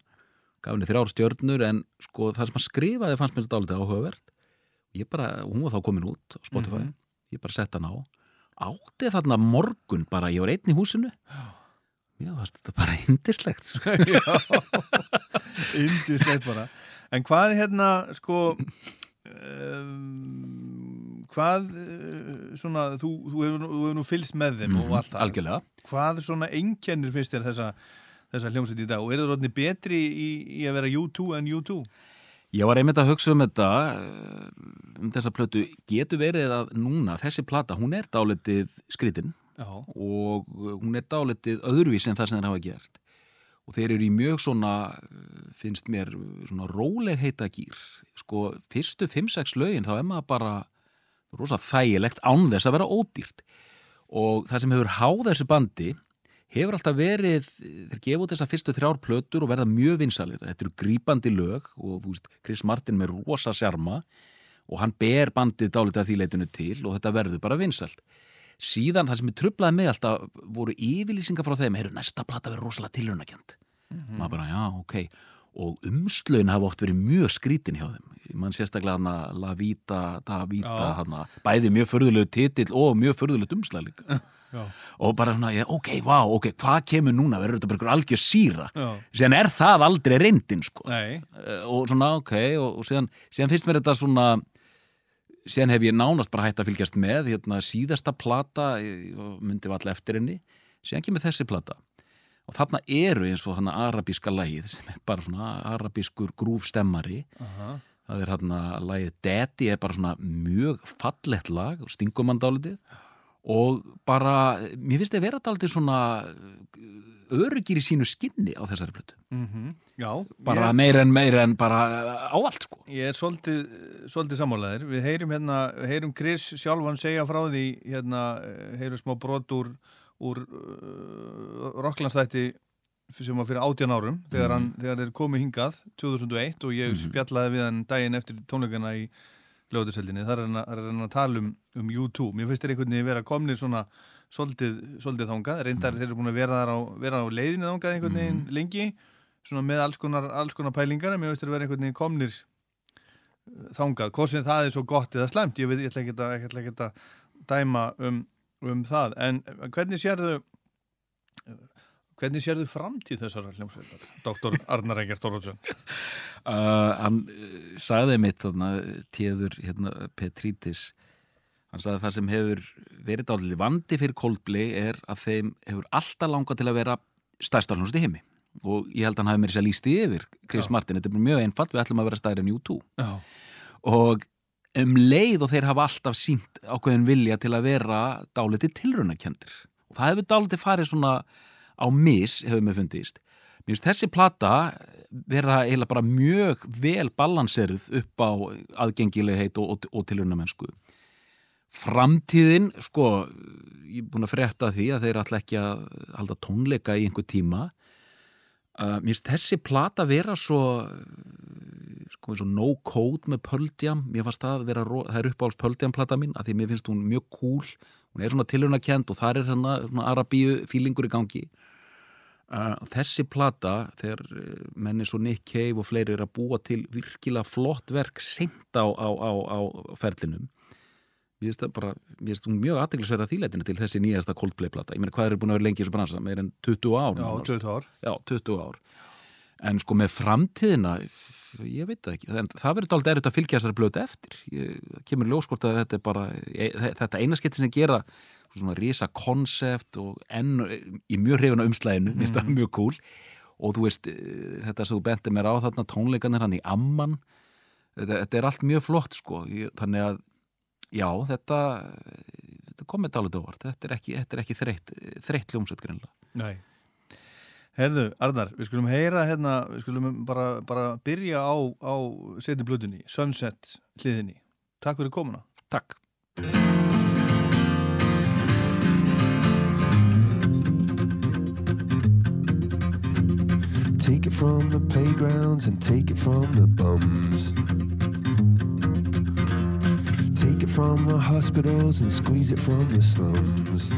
Gaf henni þrjár stjörnur en sko það sem hann skrifaði fannst mér þetta álítið áhugavert. Ég bara, hún var þá komin út á Spotify, Mhm. ég bara sett hann á. Átti þarna morgun bara, ég var einn í húsinu. Já, fannst þetta bara indislegt sko. *laughs* Indislegt bara. En hvað er hérna, sko, um, hvað, uh, svona, þú, þú, hefur, hefur nú fylgst með þeim Mhm, og allt það. algjörlega. Hvað svona einkennir finnst þér þessa, þessa hljómsveit í dag og eru það rótni betri í, í að vera U2 en U2? Ég var einmitt að hugsa um þetta eh, um þessa plötu, getur verið að núna þessi plata, hún er dálitið skritinn Já. og hún er dálitið öðruvís en það sem þeir hafa gert. Og þeir eru í mjög svona finnst mér svona róleg heita gýr sko fyrstu 5-6 lögin þá er maður bara rosa þægilegt án þess að vera ódýrt. Og það sem hefur háð þessu bandi hefur alltaf verið þeir gefa út þessar fyrstu þrjár plötur og verða mjög vinsalir, þetta eru grípandi lög og þú veist, Chris Martin með rosa sjarma og hann ber bandið dálítið að því leitinu til og þetta verður bara vinsalt síðan það sem er trublaði með alltaf voru yfirlýsingar frá þeim, heyrðu næsta plata verður rosalega tilhörnakjönd Mhm. maður bara, já, ok. Og umslögin hafa oft verið mjög skrítin hjá þeim. Mann sérstaklega hana La Vita, Da Vita hana, bæði mjög förðulegu titill og mjög förðulegt umslag líka. *laughs* Já. og bara svona, já, ok, vá, ok, hvað kemur núna? Verður þetta bara ykkur algjör síra? Síðan er það aldrei reyndin sko. Eh, og svona, ok, og, og síðan, síðan finnst mér þetta svona síðan hef ég nánast bara hægt að fylgjast með hérna síðasta plata og myndi vall eftir henni síðan kemur þessi plata. Og þarna eru eins og þarna arabíska lagið sem er bara svona arabískur grúfstemmari. Aha. það er þarna lagið Daddy er bara svona mjög fallett lag og stingum hann dálítið og bara, mér finnst þið vera dálítið svona öryggir í sínu skinni á þessari plötu Mm Já. bara ég, meira en meira en bara áallt sko Ég er svolítið, svolítið sammálaðir. Við heyrum hérna, heyrum Chris sjálfan segja frá því, hérna, eh, heyrum smá brot úr, úr uh, Rocklandsþætti sem var fyrir 18 árum, þegar, hann, þegar þeir komu hingað 2001 og ég spjallaði við hann daginn eftir tónleikana í lögutuseldinni. Þar er hann að- að tala um, um U2. Mér finnst þeir einhvern veginn vera komnir svona svolítið, svolítið þangað. Reyndar þeir eru búin að vera á, vera á leiðinni þangað einhvern veginn lengi, svona með alls konar, alls konar pælingar, en mér finnst þeir vera einhvern veginn komnir þangað, hvort sem það er svo gott eða slæmt, ég, ég ætla ekki að, ég ætla ekki að dæma um, um það, en hvernig sérðu hvernig sérðu framtíð þessara hljómsveitar, Dr. Arnar Engert Þorvaldsson *laughs* uh, hann uh, sagði mitt þarna tíður hérna, Petrítis hann sagði að það sem hefur verið dálítið vandi fyrir Coldplay er að þeim hefur alltaf langað til að vera stærsta hljómsveit í heimi og ég held að hann hafi mér sér líst í yfir Chris Já. Martin, þetta er mjög einfalt við ætlum að vera stærri en U2 Já. og um leið og þeir hafa alltaf sínt ákveðin vilja til að vera dálítið tilraunakendir og það hefur dálítið farið svona á mis, hefur mér fundist. Mér finnst þessi plata vera eiginlega bara mjög vel balanseruð upp á aðgengilegheit og, og, og tilraunamennsku. Framtíðin, sko ég er búin að frétta því að þeir ætla ekki að halda tónleika í einhver tíma. Uh, mér finnst þessi plata vera svo sko og no code með Pearl Jam. Mér fannst það vera, það er uppáhalds Pearl Jam plata mín að því mér finnst hún mjög cool. Hún er svona tilhörnakend og þar er hérna svona arabíu fílingur í gangi þessi plata þegar uh, menni svo Nick Cave og fleiri er að búa til virkilega flott verk seint á, á, á, á ferlinum mér finnst það bara, mér finnst hún mjög aðteglisverða þýleitinu til þessi nýjasta Coldplay plata ég meina hvað er búin að vera lengi í þessu bransa, meir en 20 ár Já, nánast. 20 ár. Já, 20 ár. En sko með framtíðina ég veit það ekki, en það verður dálítið erfitt að fylgja þessari blötu eftir. Ég, kemur ljóskort að þetta er bara e, þetta eina skipti sem gera svona risa konsept og enn í mjög hrifuna umslæðinu, mm. minnst það mjög cool og þú veist, eh, þetta sem þú benti mér á þarna tónleikanir hann í Amman þetta, þetta er allt mjög flott sko þannig að, já, þetta þetta komið dálítið óvart þetta er ekki, þetta er ekki þreytt þreytt ljómsveit greinlega Nei Herðu, Arnar, við skulum heyra hérna, við skulum bara, bara byrja á, á seti blutunni, Sunset hliðinni. Takk fyrir komuna. Takk. From the playgrounds and take it from the bums. Take it from the hospitals and squeeze it from the slums.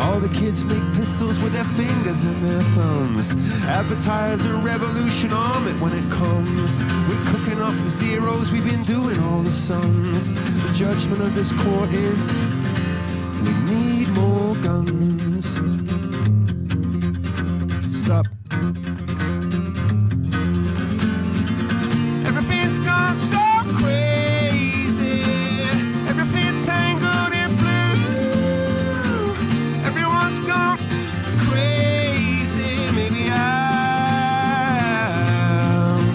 All the kids make pistols with their fingers and their thumbs. Advertise a revolution arm it when it comes. We're cooking up the zeros, we've been doing all the sums. The judgment of this court is we need more guns up. Everything's gone so crazy. Everything tangled in blue. Everyone's gone crazy. Maybe I'm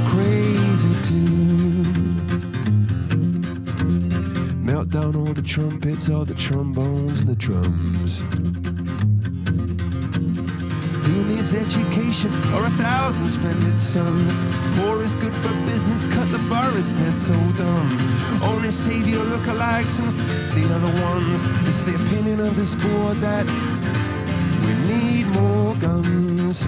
crazy too. Melt down all the trumpets, all the trombones, and the drums. Needs education or a thousand splendid sons? Poor is good for business, cut the forest, they're so dumb. Only savior lookalikes and the other ones. It's the opinion of this board that we need more guns.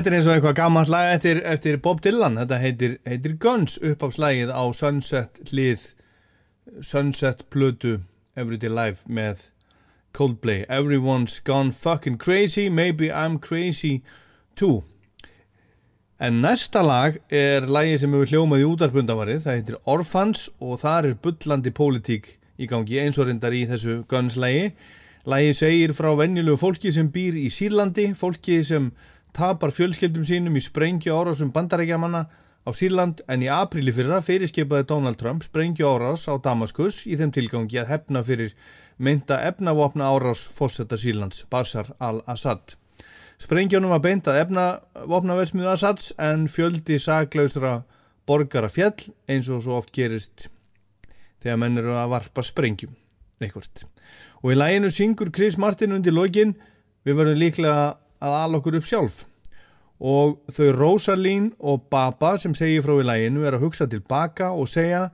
Þetta er eins og eitthvað gammalt lag eftir, eftir Bob Dylan, þetta heitir, heitir Guns. Uppáfslægið á Sunset hlið Sunset plötu Everyday Life með Coldplay. Everyone's gone fucking crazy. Maybe I'm crazy too. En næsta lag er lagið sem hefur hljómað í útarpundavarið, það heitir Orphans og þar er bullandi pólitík í gangi eins og reyndar í þessu Guns lagi. Lagið segir frá venjulegu fólki sem býr í Sýrlandi, fólki sem tapar fjölskyldum sínum í sprengju árásum bandarækjamanna á Sýrland en í apríli fyrra fyrirskipaði Donald Trump sprengju árás á Damaskus í þeim tilgangi að hefna fyrir mynda efnavopna árás fósetta Sýrlands, Bashar al-Assad. Sprengjónum var beint að efnavopnaversmiðu Assads en fjöldi saglaustra borgara fjall eins og svo oft gerist þegar menn eru að varpa sprengjum neikvort. Og í læginu syngur Chris Martin undir lokin við verðum líklega að ala okkur upp sjálf. Og þau Rosalín og Baba sem segir frá í læginu er að hugsa tilbaka og segja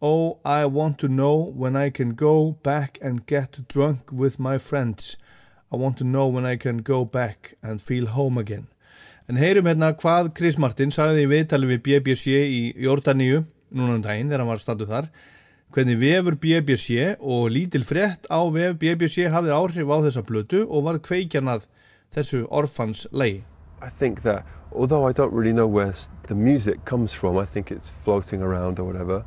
Oh, I want to know when I can go back and get drunk with my friends. I want to know when I can go back and feel home again. En heyrum hérna hvað Chris Martin sagði í viðtali við BBC í Jordaníu núna um daginn þegar hann var statuð þar. Hvernig vefur BBC og lítil frétt á vef BBC hafði áhrif á þessa blötu og var kveikjanað þessu orfans lei. I think that although I don't really know where the music comes from, I think it's floating around or whatever.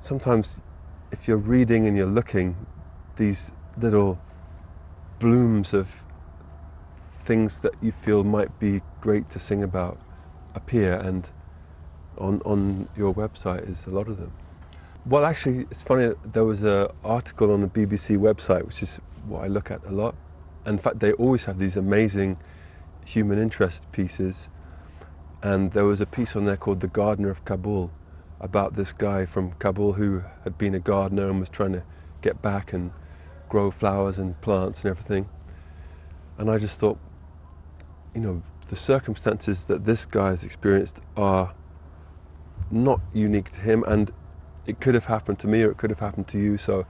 Sometimes, if you're reading and you're looking, these little blooms of things that you feel might be great to sing about appear, and on on your website is a lot of them. Well, actually, it's funny. There was an article on the BBC website, which is what I look at a lot. In fact, they always have these amazing human interest pieces. And there was a piece on there called The Gardener of Kabul about this guy from Kabul who had been a gardener and was trying to get back and grow flowers and plants and everything. And I just thought, you know, the circumstances that this guy has experienced are not unique to him and it could have happened to me or it could have happened to you. So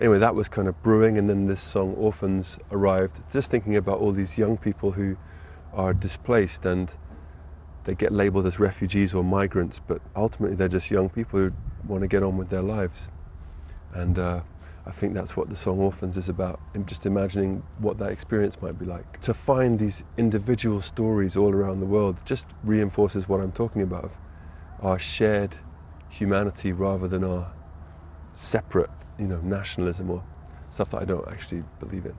anyway, that was kind of brewing and then this song Orphans arrived. Just thinking about all these young people who are displaced and they get labeled as refugees or migrants, but ultimately they're just young people who want to get on with their lives. And uh, I think that's what the song Orphans is about, and just imagining what that experience might be like. To find these individual stories all around the world just reinforces what I'm talking about our shared humanity rather than our separate, you know, nationalism or stuff that I don't actually believe in.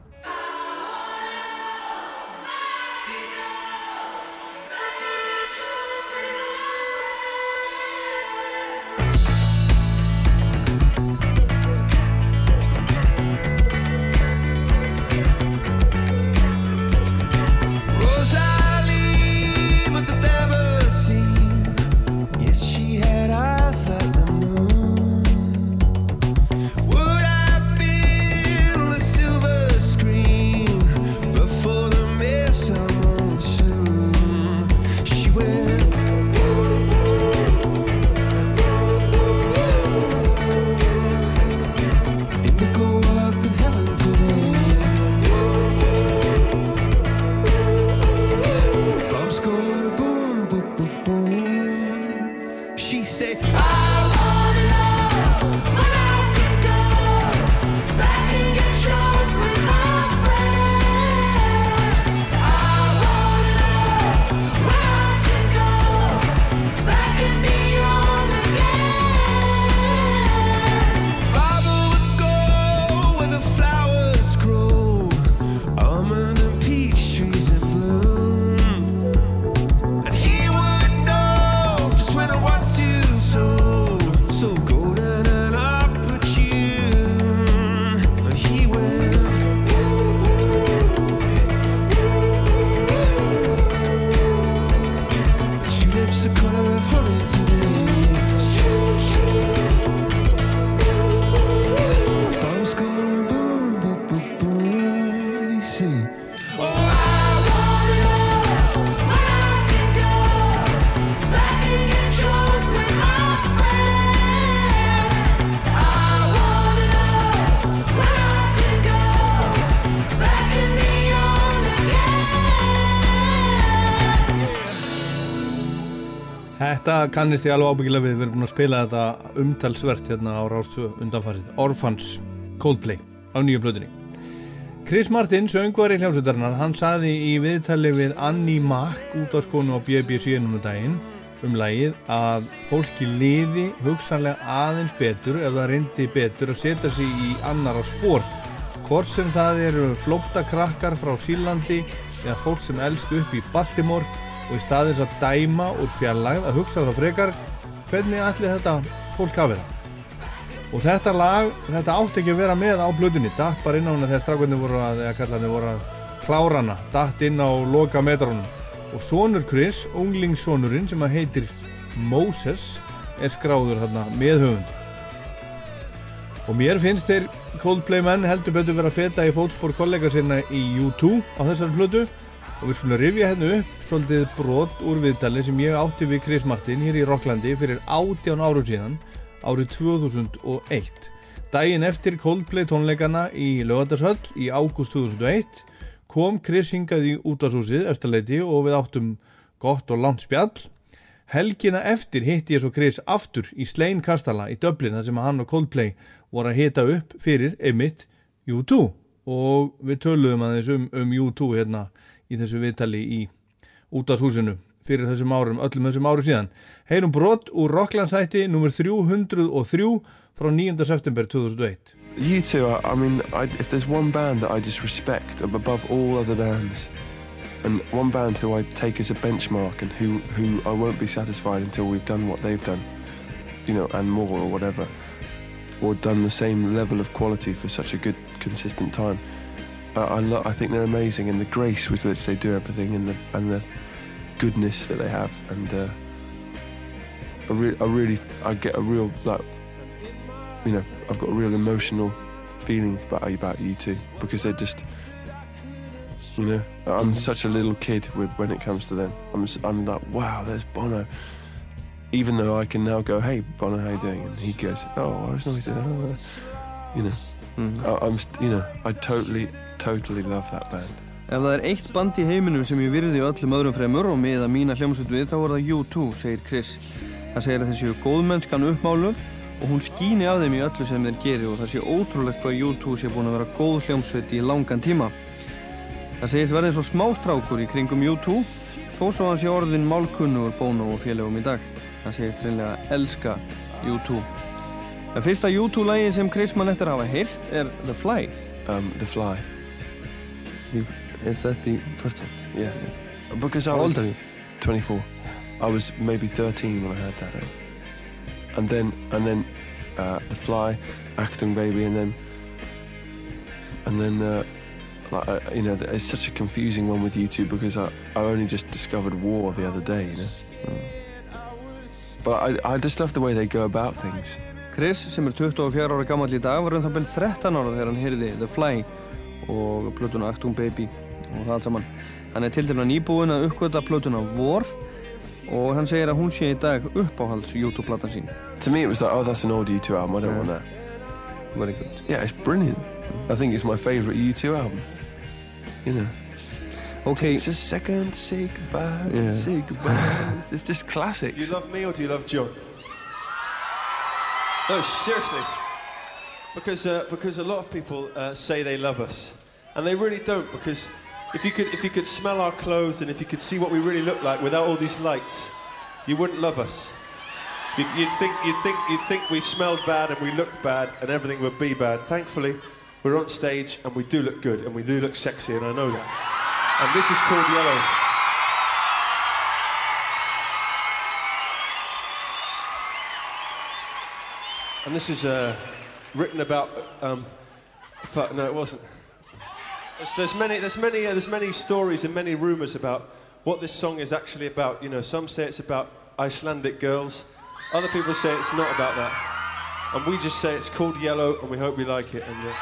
Kannist ég alveg ábyggilega við, við erum búin að spila þetta umtalsvert hérna á Rástu undanfarið. Orphans Coldplay á nýju blöðinni. Chris Martin, söngvari hljómsveitarinnar, hann saði í viðtali við Annie Mack út á skonu á BBC nú um daginn um lagið að fólki liði hugsanlega aðeins betur ef það reyndi betur að setja sig í annar á spór. Hvort sem það eru flóttakrakkar frá Sílandi eða fólk sem elst upp í Baltimore og í staðins að dæma úr fjarlægð að hugsa þá frekar hvernig ætli þetta fólk hafi það. Og þetta lag, þetta átti ekki að vera með á blöðinni, datt bara inn á hana þegar strákvöndin voru að, eða kallarnir voru að klára hana, datt inn á loka metrónum. Og sonur Chris, unglingssonurinn sem að heitir Moses, er skráður þarna með höfundur. Og mér finnst þeir Coldplay menn heldur betur vera feta í fótspor kollega sinna í U2 á þessari plötu og við skulum rifja hérna upp svolítið brot úr viðtali sem ég átti við Chris Martin hér í Rocklandi fyrir 18 árum síðan árið 2001 daginn eftir Coldplay tónleikana í Lögatarshöll í ágúst 2001 kom Chris hingað í útashúsið eftirleiti og við áttum gott og langt spjall. Helgina eftir hitti ég svo Chris aftur í Slein Kastala í Dublin þar sem hann og Coldplay voru að hita upp fyrir einmitt U2 og við töluðum aðeins um, um U2 hérna í þessu viðtali í útashúsinu fyrir þessum árum, öllum þessum árum síðan. Heyrum brot úr Rocklandsætti nr. 303 frá 9. september 2001. You two, I, I mean, I, if there's one band that I just respect above all other bands, and one band who I take as a benchmark and who, who I won't be satisfied until we've done what they've done, you know, and more or whatever, or done the same level of quality for such a good, consistent time. I, lo- I think they're amazing, and the grace with which they do everything, and the and the goodness that they have, and uh, I, re- I really, I get a real like, you know, I've got a real emotional feeling about about you two because they're just, you know, I'm such a little kid with when it comes to them. I'm I'm like, wow, there's Bono. Even though I can now go, hey Bono, how you doing? And he goes, oh, it's nice. to- oh, uh," You know, I, I'm, you know, I totally, totally love that band. Ef það er eitt band í heiminum sem ég virði og öllum öðrum fremur og miða mína hljómsveit við þá er það U2, segir Chris. Það segir að þessi góðmennskan uppmáluð og hún skýni af þeim í öllu sem þeir geri og það sé ótrúlegt hvað U2 sé búin að vera góð hljómsveit í langan tíma. Það segist verðið svo smástrákur í kringum U2 þó svo hann sé orðin málkunnugur Bono og félögum í dag. Það segist reynlega elska U2. Það fyrsta U2 lagi sem Chris mann eftir að hafa heyrt er The Fly. Um, The Fly. You've, is that the first one? Yeah. Because I How was old are you? 24. I was maybe 13 when I heard that. And then, and then, uh, The Fly, Acting Baby, and then, and then, uh, like, uh, you know, it's such a confusing one with you two because I, I only just discovered War the other day, you know. But I, I just love the way they go about things. Chris, sem er 24 ára gammal í dag, var um það byrjum 13 ára þegar hann heyrði The Fly og plötuna Actung Baby og það allt saman. Hann er til dæmis nýbúinn að uppgöta plötuna War og hann segir að hún sé í dag uppáhalds YouTube-platan sín. To me, it was like, oh, that's an old U2 album. I don't want that. Very good. Yeah, it's brilliant. I think it's my favourite U2 album. You know. Okay. Takes a second to say goodbye. Yeah. Say goodbye. it's just classics. Do you love me or do you love John? No, seriously. Because, uh, because a lot of people uh, say they love us, and they really don't. Because if you, could, if you could smell our clothes and if you could see what we really look like without all these lights, you wouldn't love us. You'd, you'd think, you'd, think, you'd think we smelled bad and we looked bad and everything would be bad. Thankfully, we're on stage and we do look good and we do look sexy, and I know that. And this is called Yellow. And this is uh, written about. Um, fuck, no, it wasn't. There's, there's many, there's many, uh, there's many stories and many rumours about what this song is actually about. You know, some say it's about Icelandic girls. Other people say it's not about that. And we just say it's called Yellow, and we hope you like it. And, uh,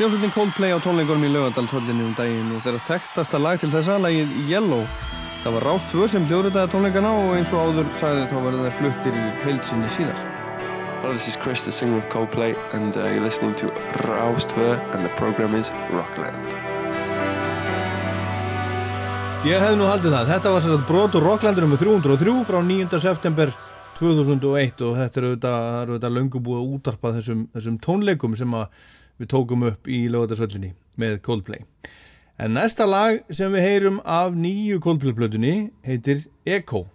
Hljómsveitin Coldplay á tónleikunum í Laugardalsvöldinu um daginn og þeirra þekktasta lag til þessa, lagið Yellow. Það var Rást 2 sem hljóðritaði tónleikana og eins og áður sagði þá verður þær fluttir í heilsinni síðar. Hello, this is Chris, the singer of Coldplay, and uh, you're listening to Raustver, and the program is Rockland. Ég hef nú haldið það. Þetta var sérstaklega brot úr Rocklandur um 303 frá 9. september 2001 og þetta er auðvitað, það auðvitað löngu búið að útarpa þessum, þessum tónleikum sem við tókum upp í lögatarsvöllinni með Coldplay. En næsta lag sem við heyrum af nýju Coldplay-plötunni heitir Echo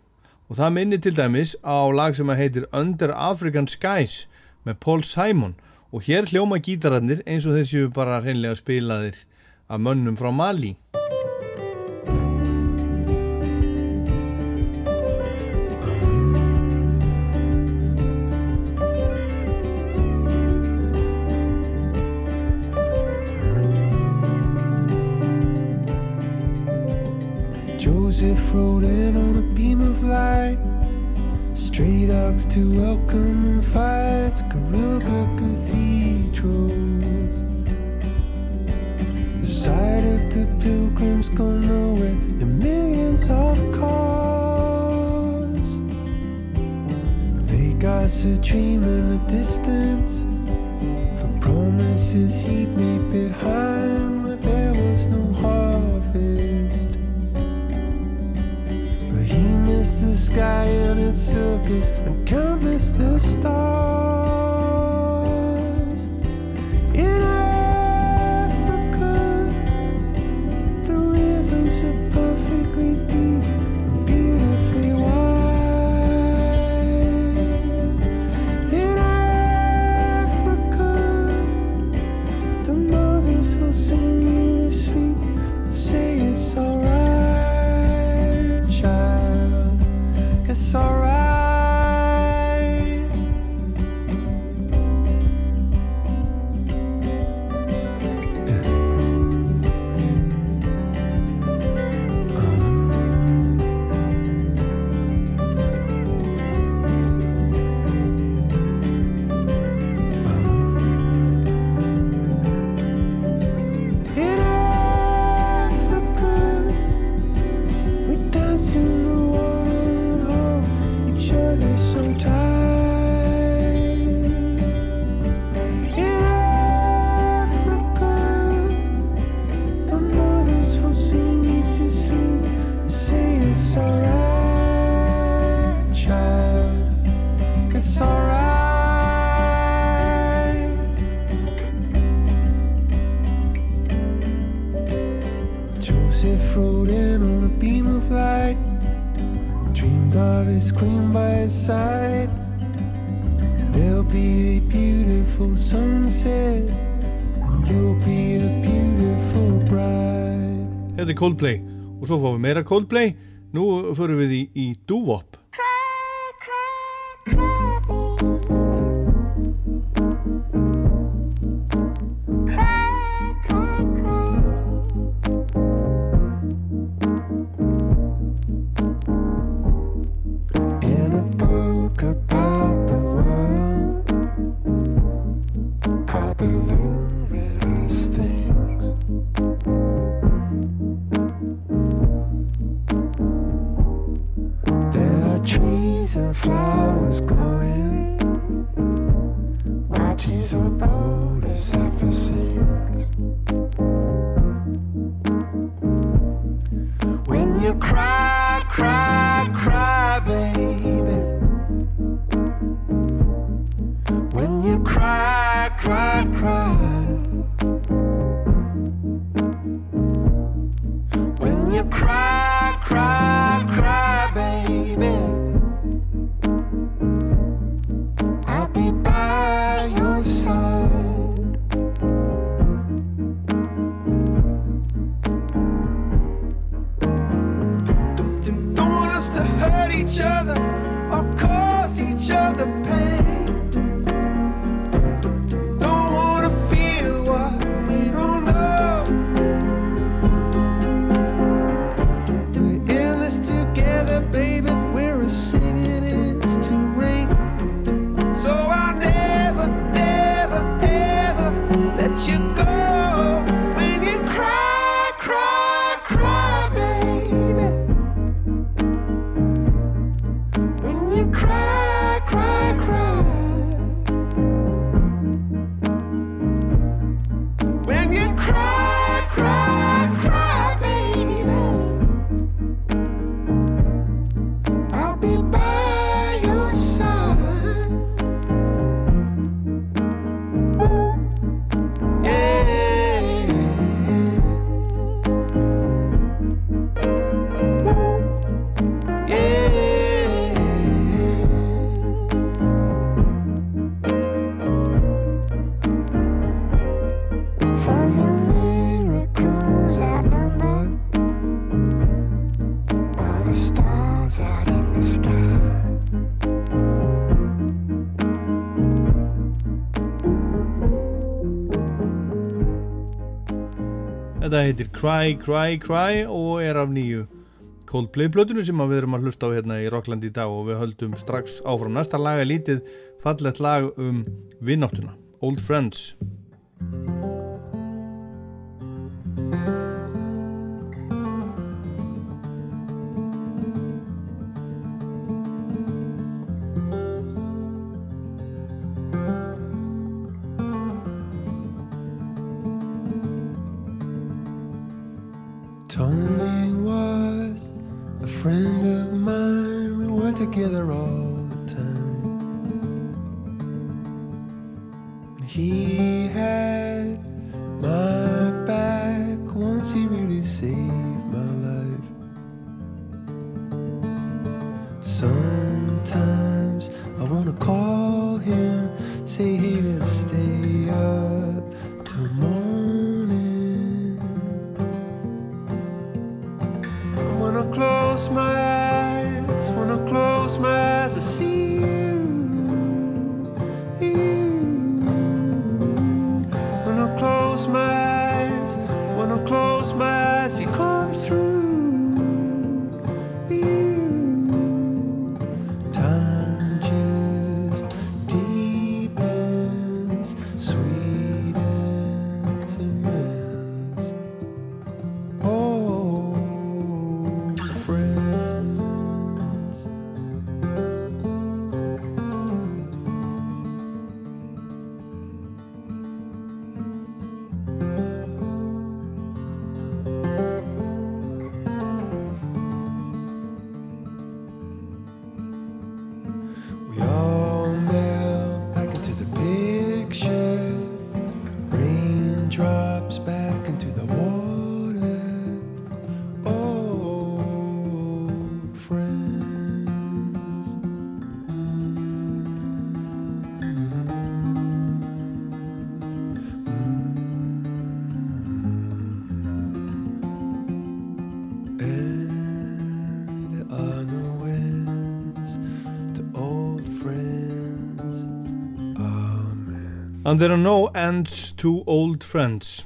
og það minnir til dæmis á lag sem heitir Under African Skies með Paul Simon og hér hljóma gítararnir eins og þessu bara hreinlega spilaðir af mönnum frá Mali. Joseph rode in on a beam of light. Stray dogs to welcome and fights, Garuga cathedrals. The sight of the pilgrims gone nowhere in millions of cars. They got a dream in the distance for promises he'd made behind the sky and its circles and can't the stars. Coldplay og svo fáum við meira Coldplay. Nú förum við í, í dúvop. Þetta heitir Cry, Cry, Cry og er af nýju Coldplay plötunu sem við erum að hlusta á hérna í Rockland í dag og við höldum strax áfram. Næsta lag er lítið fallegt lag um vinnáttuna Old Friends And there are no ends to old friends.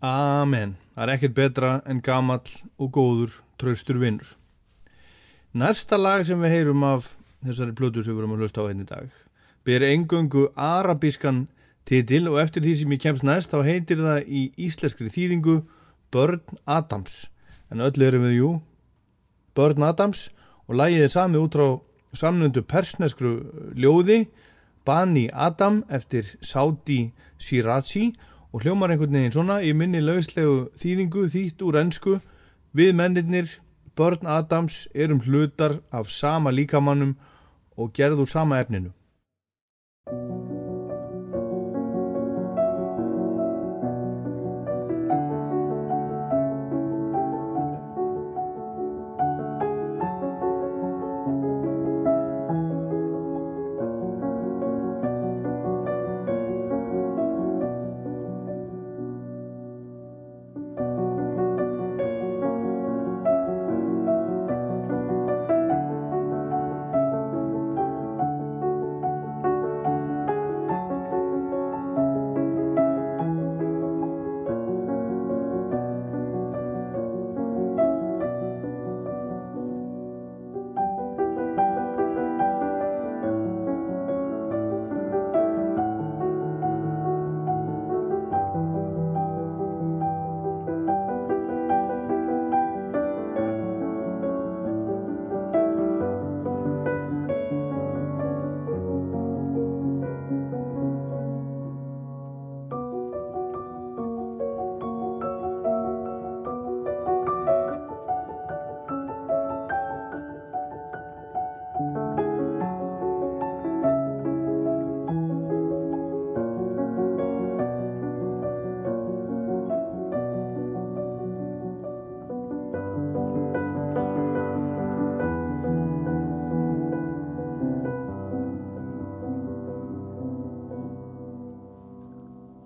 Amen. Það er ekkert betra en gamall og góður traustur vinnur Næsta lag sem við heyrum af þessari plötu sem við erum að hlusta á einn í dag ber engöngu arabískan titil og eftir því sem ég kemst næst þá heitir það í íslenskri þýðingu Börn Adams. En öll erum við jú Börn Adams og lagið er sami út frá samnöndu persneskru ljóði Bani Adam eftir Saudi Shirazi og hljómar einhvern veginn svona í minni lauslegu þýðingu þýtt úr ennsku við mennirnir Börn Adams erum hlutar af sama líkamannum og gerð úr sama efninu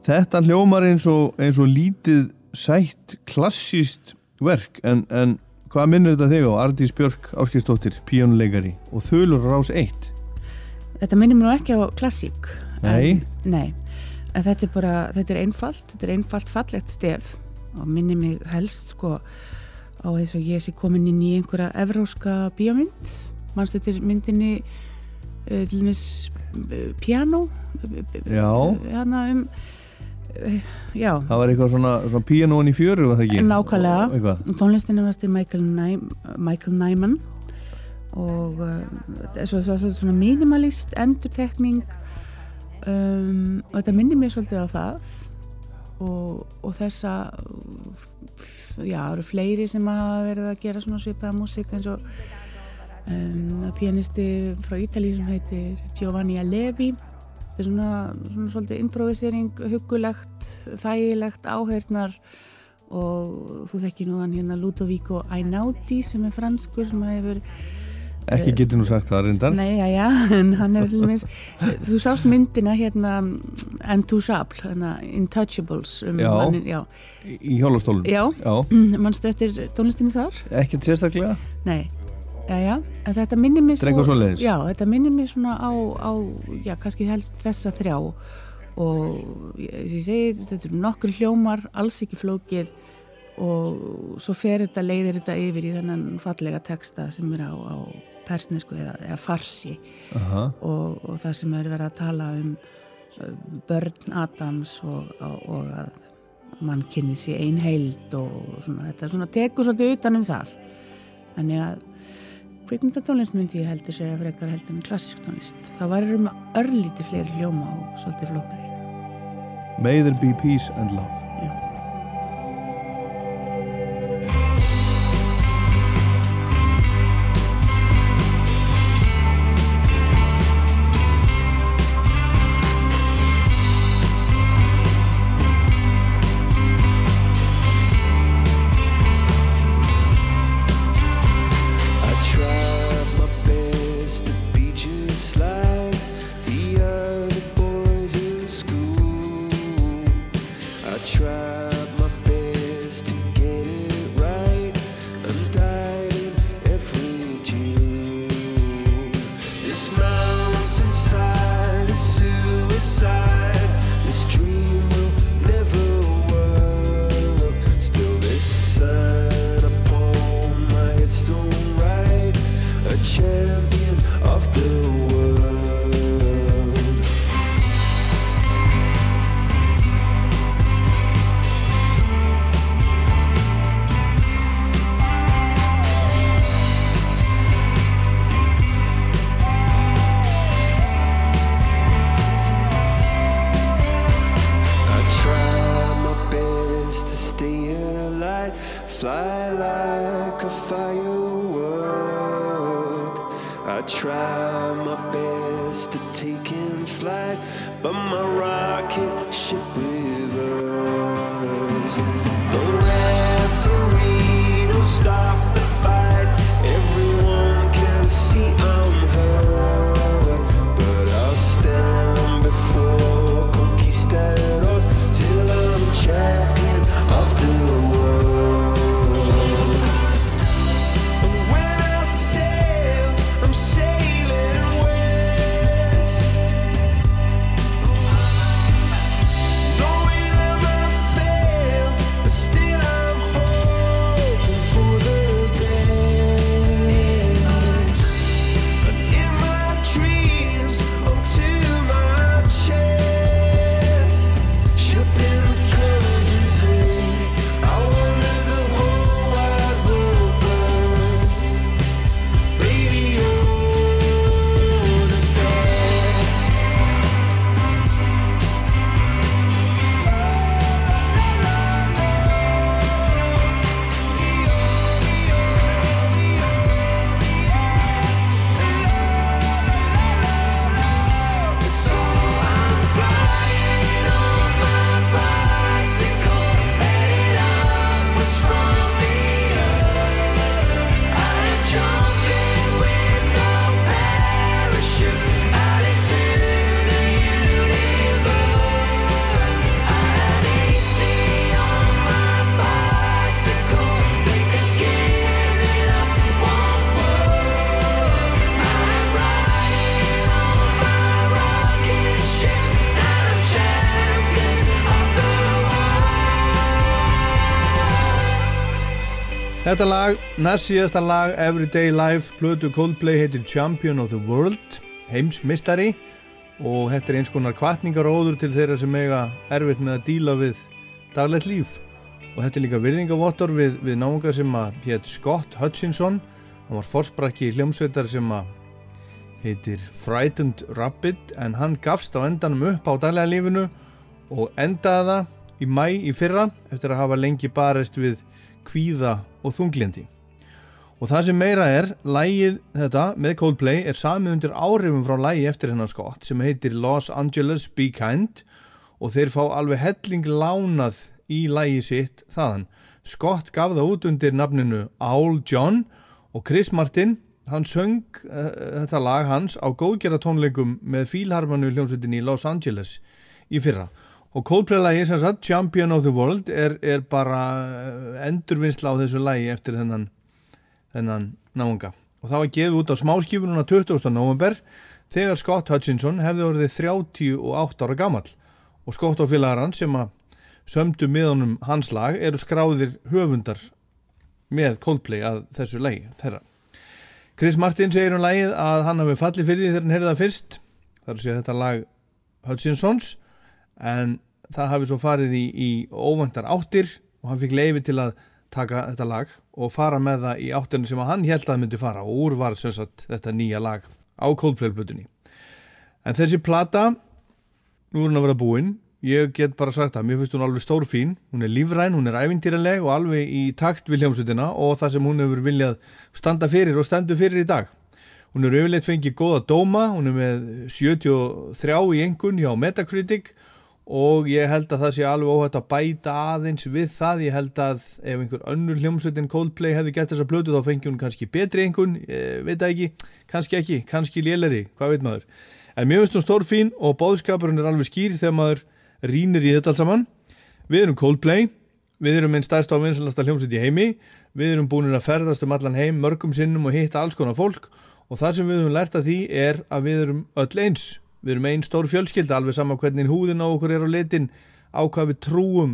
Þetta hljómar eins og, eins og lítið sætt klassíst verk en, en hvað minnir þetta þig á? Ardís Björk Áskistóttir, píjónuleikari og Þulur Rás 1 Þetta minnir mér nú ekki á klassík Nei. en, Nei, en þetta er bara þetta er einfalt, þetta er einfalt fallegt stef og minnir mig helst sko á þess að ég sé komin inn í einhverja evróska bíómynd mannst þetta er myndinni uh, til dæmis uh, piano Já. hérna um uh, já, Það var eitthvað svona, svona píjónuan í fjöru það nákvæmlega. Tónlistinu var til Michael, Ny Michael Nyman. Og uh, þetta er svo, svo, svo, svona minimalist endurtekning. Um, og þetta minnir mér svolítið á það. Og, og þessa já, það eru fleiri sem hafa verið að gera svona svipaða músík eins og um, pianisti frá Ítali sem heitir Giovanni Alevi þetta er svona, svona svolítið improvisering, hugulegt þægilegt, áheyrnar og þú þekki nú hann hérna Ludovico Einaudi sem er franskur sem hefur Ekki getur nú sagt það reyndar Nei, já, já, *laughs* en hann hefur til dæmis þú sást myndina hérna Intouchable, hérna Intouchables um Já. mannin, já. Í- hjólastólun Já, Já. *clears throat* mannstu eftir tónlistinu þar? Ekkert sérstaklega Nei, já, já, en þetta minnir mér eitthvað svoleiðis? Já, þetta minnir mér svona á, á já, kannski helst þessa þrjá og ég, segi, þetta eru nokkur hljómar, alls ekki flókið og svo fer þetta, leiðir þetta yfir í þennan fallega texta sem er á, á persnesku eða, eða farsi Aha. og, og það sem er verið að tala um uh, börn Adams og, og, og að mann kynnið sér ein heild og svona, þetta svona tekur svolítið utan um það þannig að kvikmyndatónlist myndi ég heldur segja frekar heldur en klassísk tónlist. Það var um örlítið fleiri hljóma og svolítið flóknari. May there be peace and love. I Þetta lag, næst síðasta lag Everyday Life, plötu Coldplay heitir Champion of the World heimsmistari og þetta er eins konar kvartningaróður til þeirra sem eiga erfitt með að díla við daglegt líf. Og þetta er líka virðingavottor við, við náunga sem að hétt Scott Hutchinson. Hann var forsprakki í hljómsveitar sem að heitir Frightened Rabbit. En hann gafst á endanum upp á daglega lífinu og endaði það í mæ í fyrra eftir að hafa lengi barist við kvíða og þunglindi. Og það sem meira er, lægið þetta með Coldplay er samið undir áhrifum frá lægi eftir hennar skott sem heitir Los Angeles Be Kind og þeir fá alveg helling lánað í lægi sitt þaðan. Scott gaf það út undir nafninu Owl John og Chris Martin, hann söng uh, þetta lag hans á góðgjara tónleikum með fílharmanu hljómsveitin í Los Angeles í fyrra. Og Coldplay-lagi sem sagt, Champion of the World, er, er bara eh, endurvinnsla á þessu lagi eftir þennan, þennan náunga. Og það var gefið út á smáskifununa 20. november þegar Scott Hutchinson hefði orðið 38 ára gammal. Og Scott og félagar hans sem að sömdu miðunum hans lag eru skráðir höfundar með Coldplay að þessu lagi þeirra. Chris Martin segir um lagið að hann hafi fallið fyrir því þegar hann heyrði það fyrst. Það er að segja þetta lag Hutchinsons en það hafi svo farið í, í óvendar áttir og hann fikk leiði til að taka þetta lag og fara með það í áttirni sem hann held að það myndi fara og úr var sagt, þetta nýja lag á Coldplay-blutunni en þessi plata nú er hann að vera búinn ég get bara sagt að mér finnst hún alveg stór fín hún er lífræn, hún er ævintýraleg og alveg í takt við hljómsutina og það sem hún hefur viljað standa fyrir og standu fyrir í dag. Hún er auðvitað fengið góða dóma hún er með 73 í engun hjá Metacritic og ég held að það sé alveg óhætt að bæta aðeins við það, ég held að ef einhver önnur hljómsveitin Coldplay hefði gett þessa blötu þá fengi hún kannski betri einhvern ég veit ekki, kannski ekki, kannski léleri. Hvað veit maður, en mér finnst hún stór fín og bóðskapurinn er alveg skýr þegar maður rínir í þetta alls saman. Við erum Coldplay, við erum einn stærst á vinsalasta hljómsveit í heimi. Við erum búin að ferðast um allan heim mörgum sinnum og hitta alls konar fólk. Og það sem við höfum lært af því er að við erum öll eins við erum einn stór fjölskylda alveg sama hvernig húðin á okkur er á litin á hvað við trúum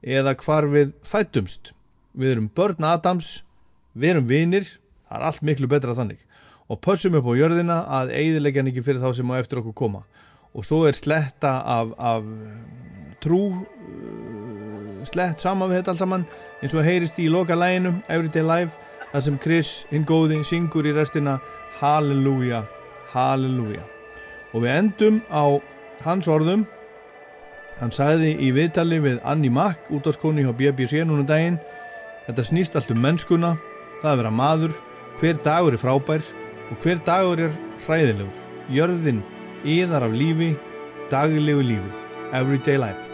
eða hvar við fættumst við erum börn Adams við erum vinir, það er allt miklu betra þannig. Og pössum upp á jörðina að eigðilegjan ekki fyrir þá sem á eftir okkur koma. Og svo er sletta af, af trú slett saman við þetta allt saman eins og heyrist í loka læginum Everyday Life, það sem Chris hinn góði syngur í restina Halleluja, Halleluja og við endum á hans orðum. Hann sagði í viðtali við Annie Mack útvarskonni hjá BBC núna um daginn þetta snýst allt um mennskuna það að vera maður, hver dagur er frábær og hver dagur er hræðilegur. Jörðin yðar af lífi daglegu lífi. Everyday life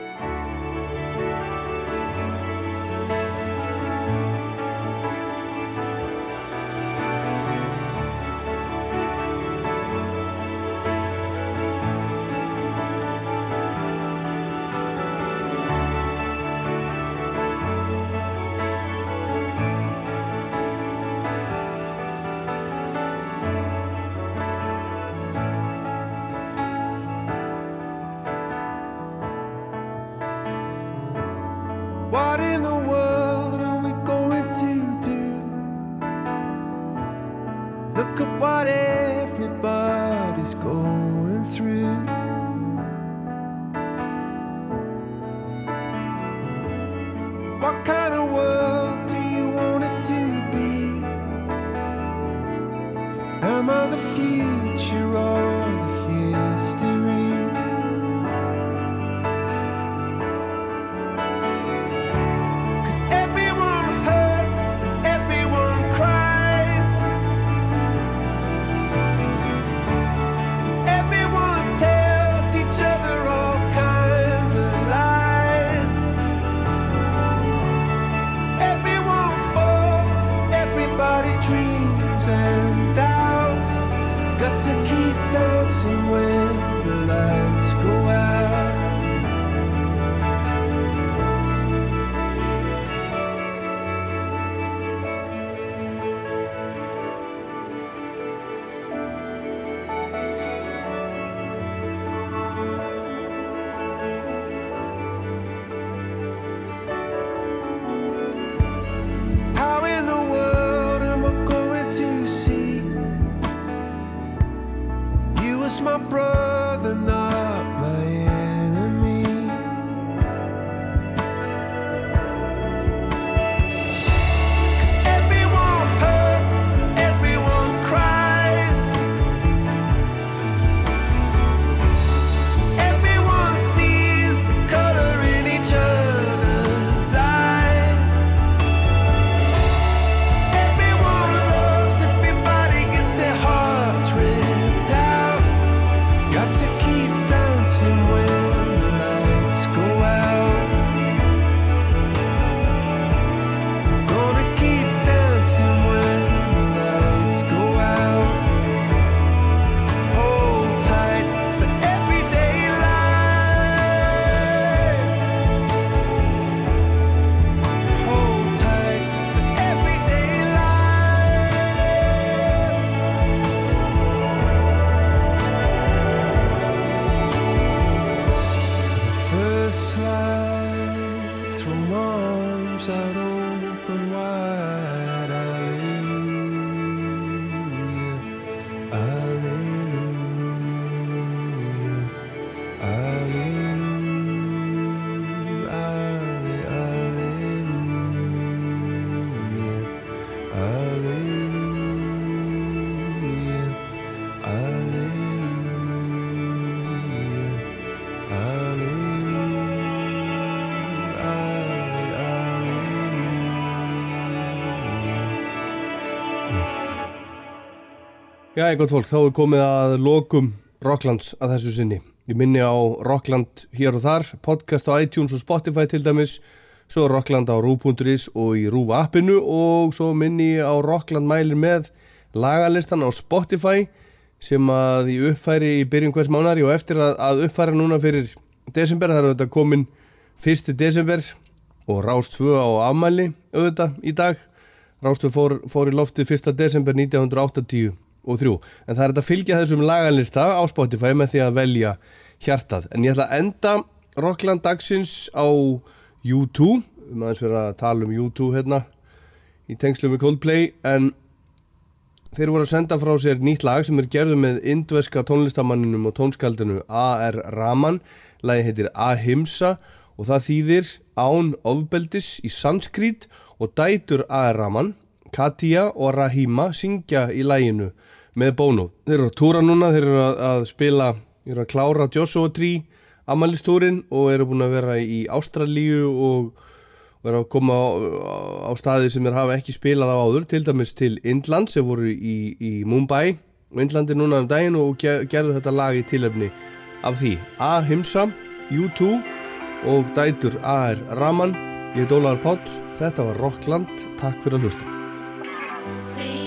Já, gott fólk, þá er komið að lokum Rocklands að þessu sinni. Ég minni á Rockland hér og þar, podcast á iTunes og Spotify til dæmis, svo Rockland á Rú.is og í Rúva appinu og svo minni á Rockland mælir með lagalistan á Spotify sem að ég uppfæri í byrjun hvers mánari og eftir að, að uppfæra núna fyrir desember, það er auðvitað komin 1. desember og Rást 2 á afmæli auðvitað í dag. Rást 2 fór, fór í loftið 1. desember 1980 og þrjú. En það er þetta að fylgja þessum lagalista á Spotify með því að velja hjartað. En ég ætla að enda Rockland dagsins á U2. Við maður eins verið að tala um U2 hérna í tengslu með Coldplay. En þeir voru að senda frá sér nýtt lag sem er gerðu með indveska tónlistamanninum og tónskaldinu A.R. Rahman. Lagi heitir Ahimsa og það þýðir án ofbeldis í sanskrit og dætur A.R. Rahman Katja og Rahima syngja í læginu með Bono. Þeir eru að túra núna, þeir eru að, að spila, þeir eru að klára Joshua Tree amalistúrin og eru búin að vera í Ástralíu og vera að koma á, á staði sem þeir hafa ekki spilað á áður, til dæmis til Indland sem voru í, í Mumbai og Indlandi núna um daginn og ger, gerðu þetta lag í tilöfni af því. A-Himsa, U2 og dætur A.R. Raman, ég heit Ólaður Páll, þetta var Rockland, takk fyrir að hlusta.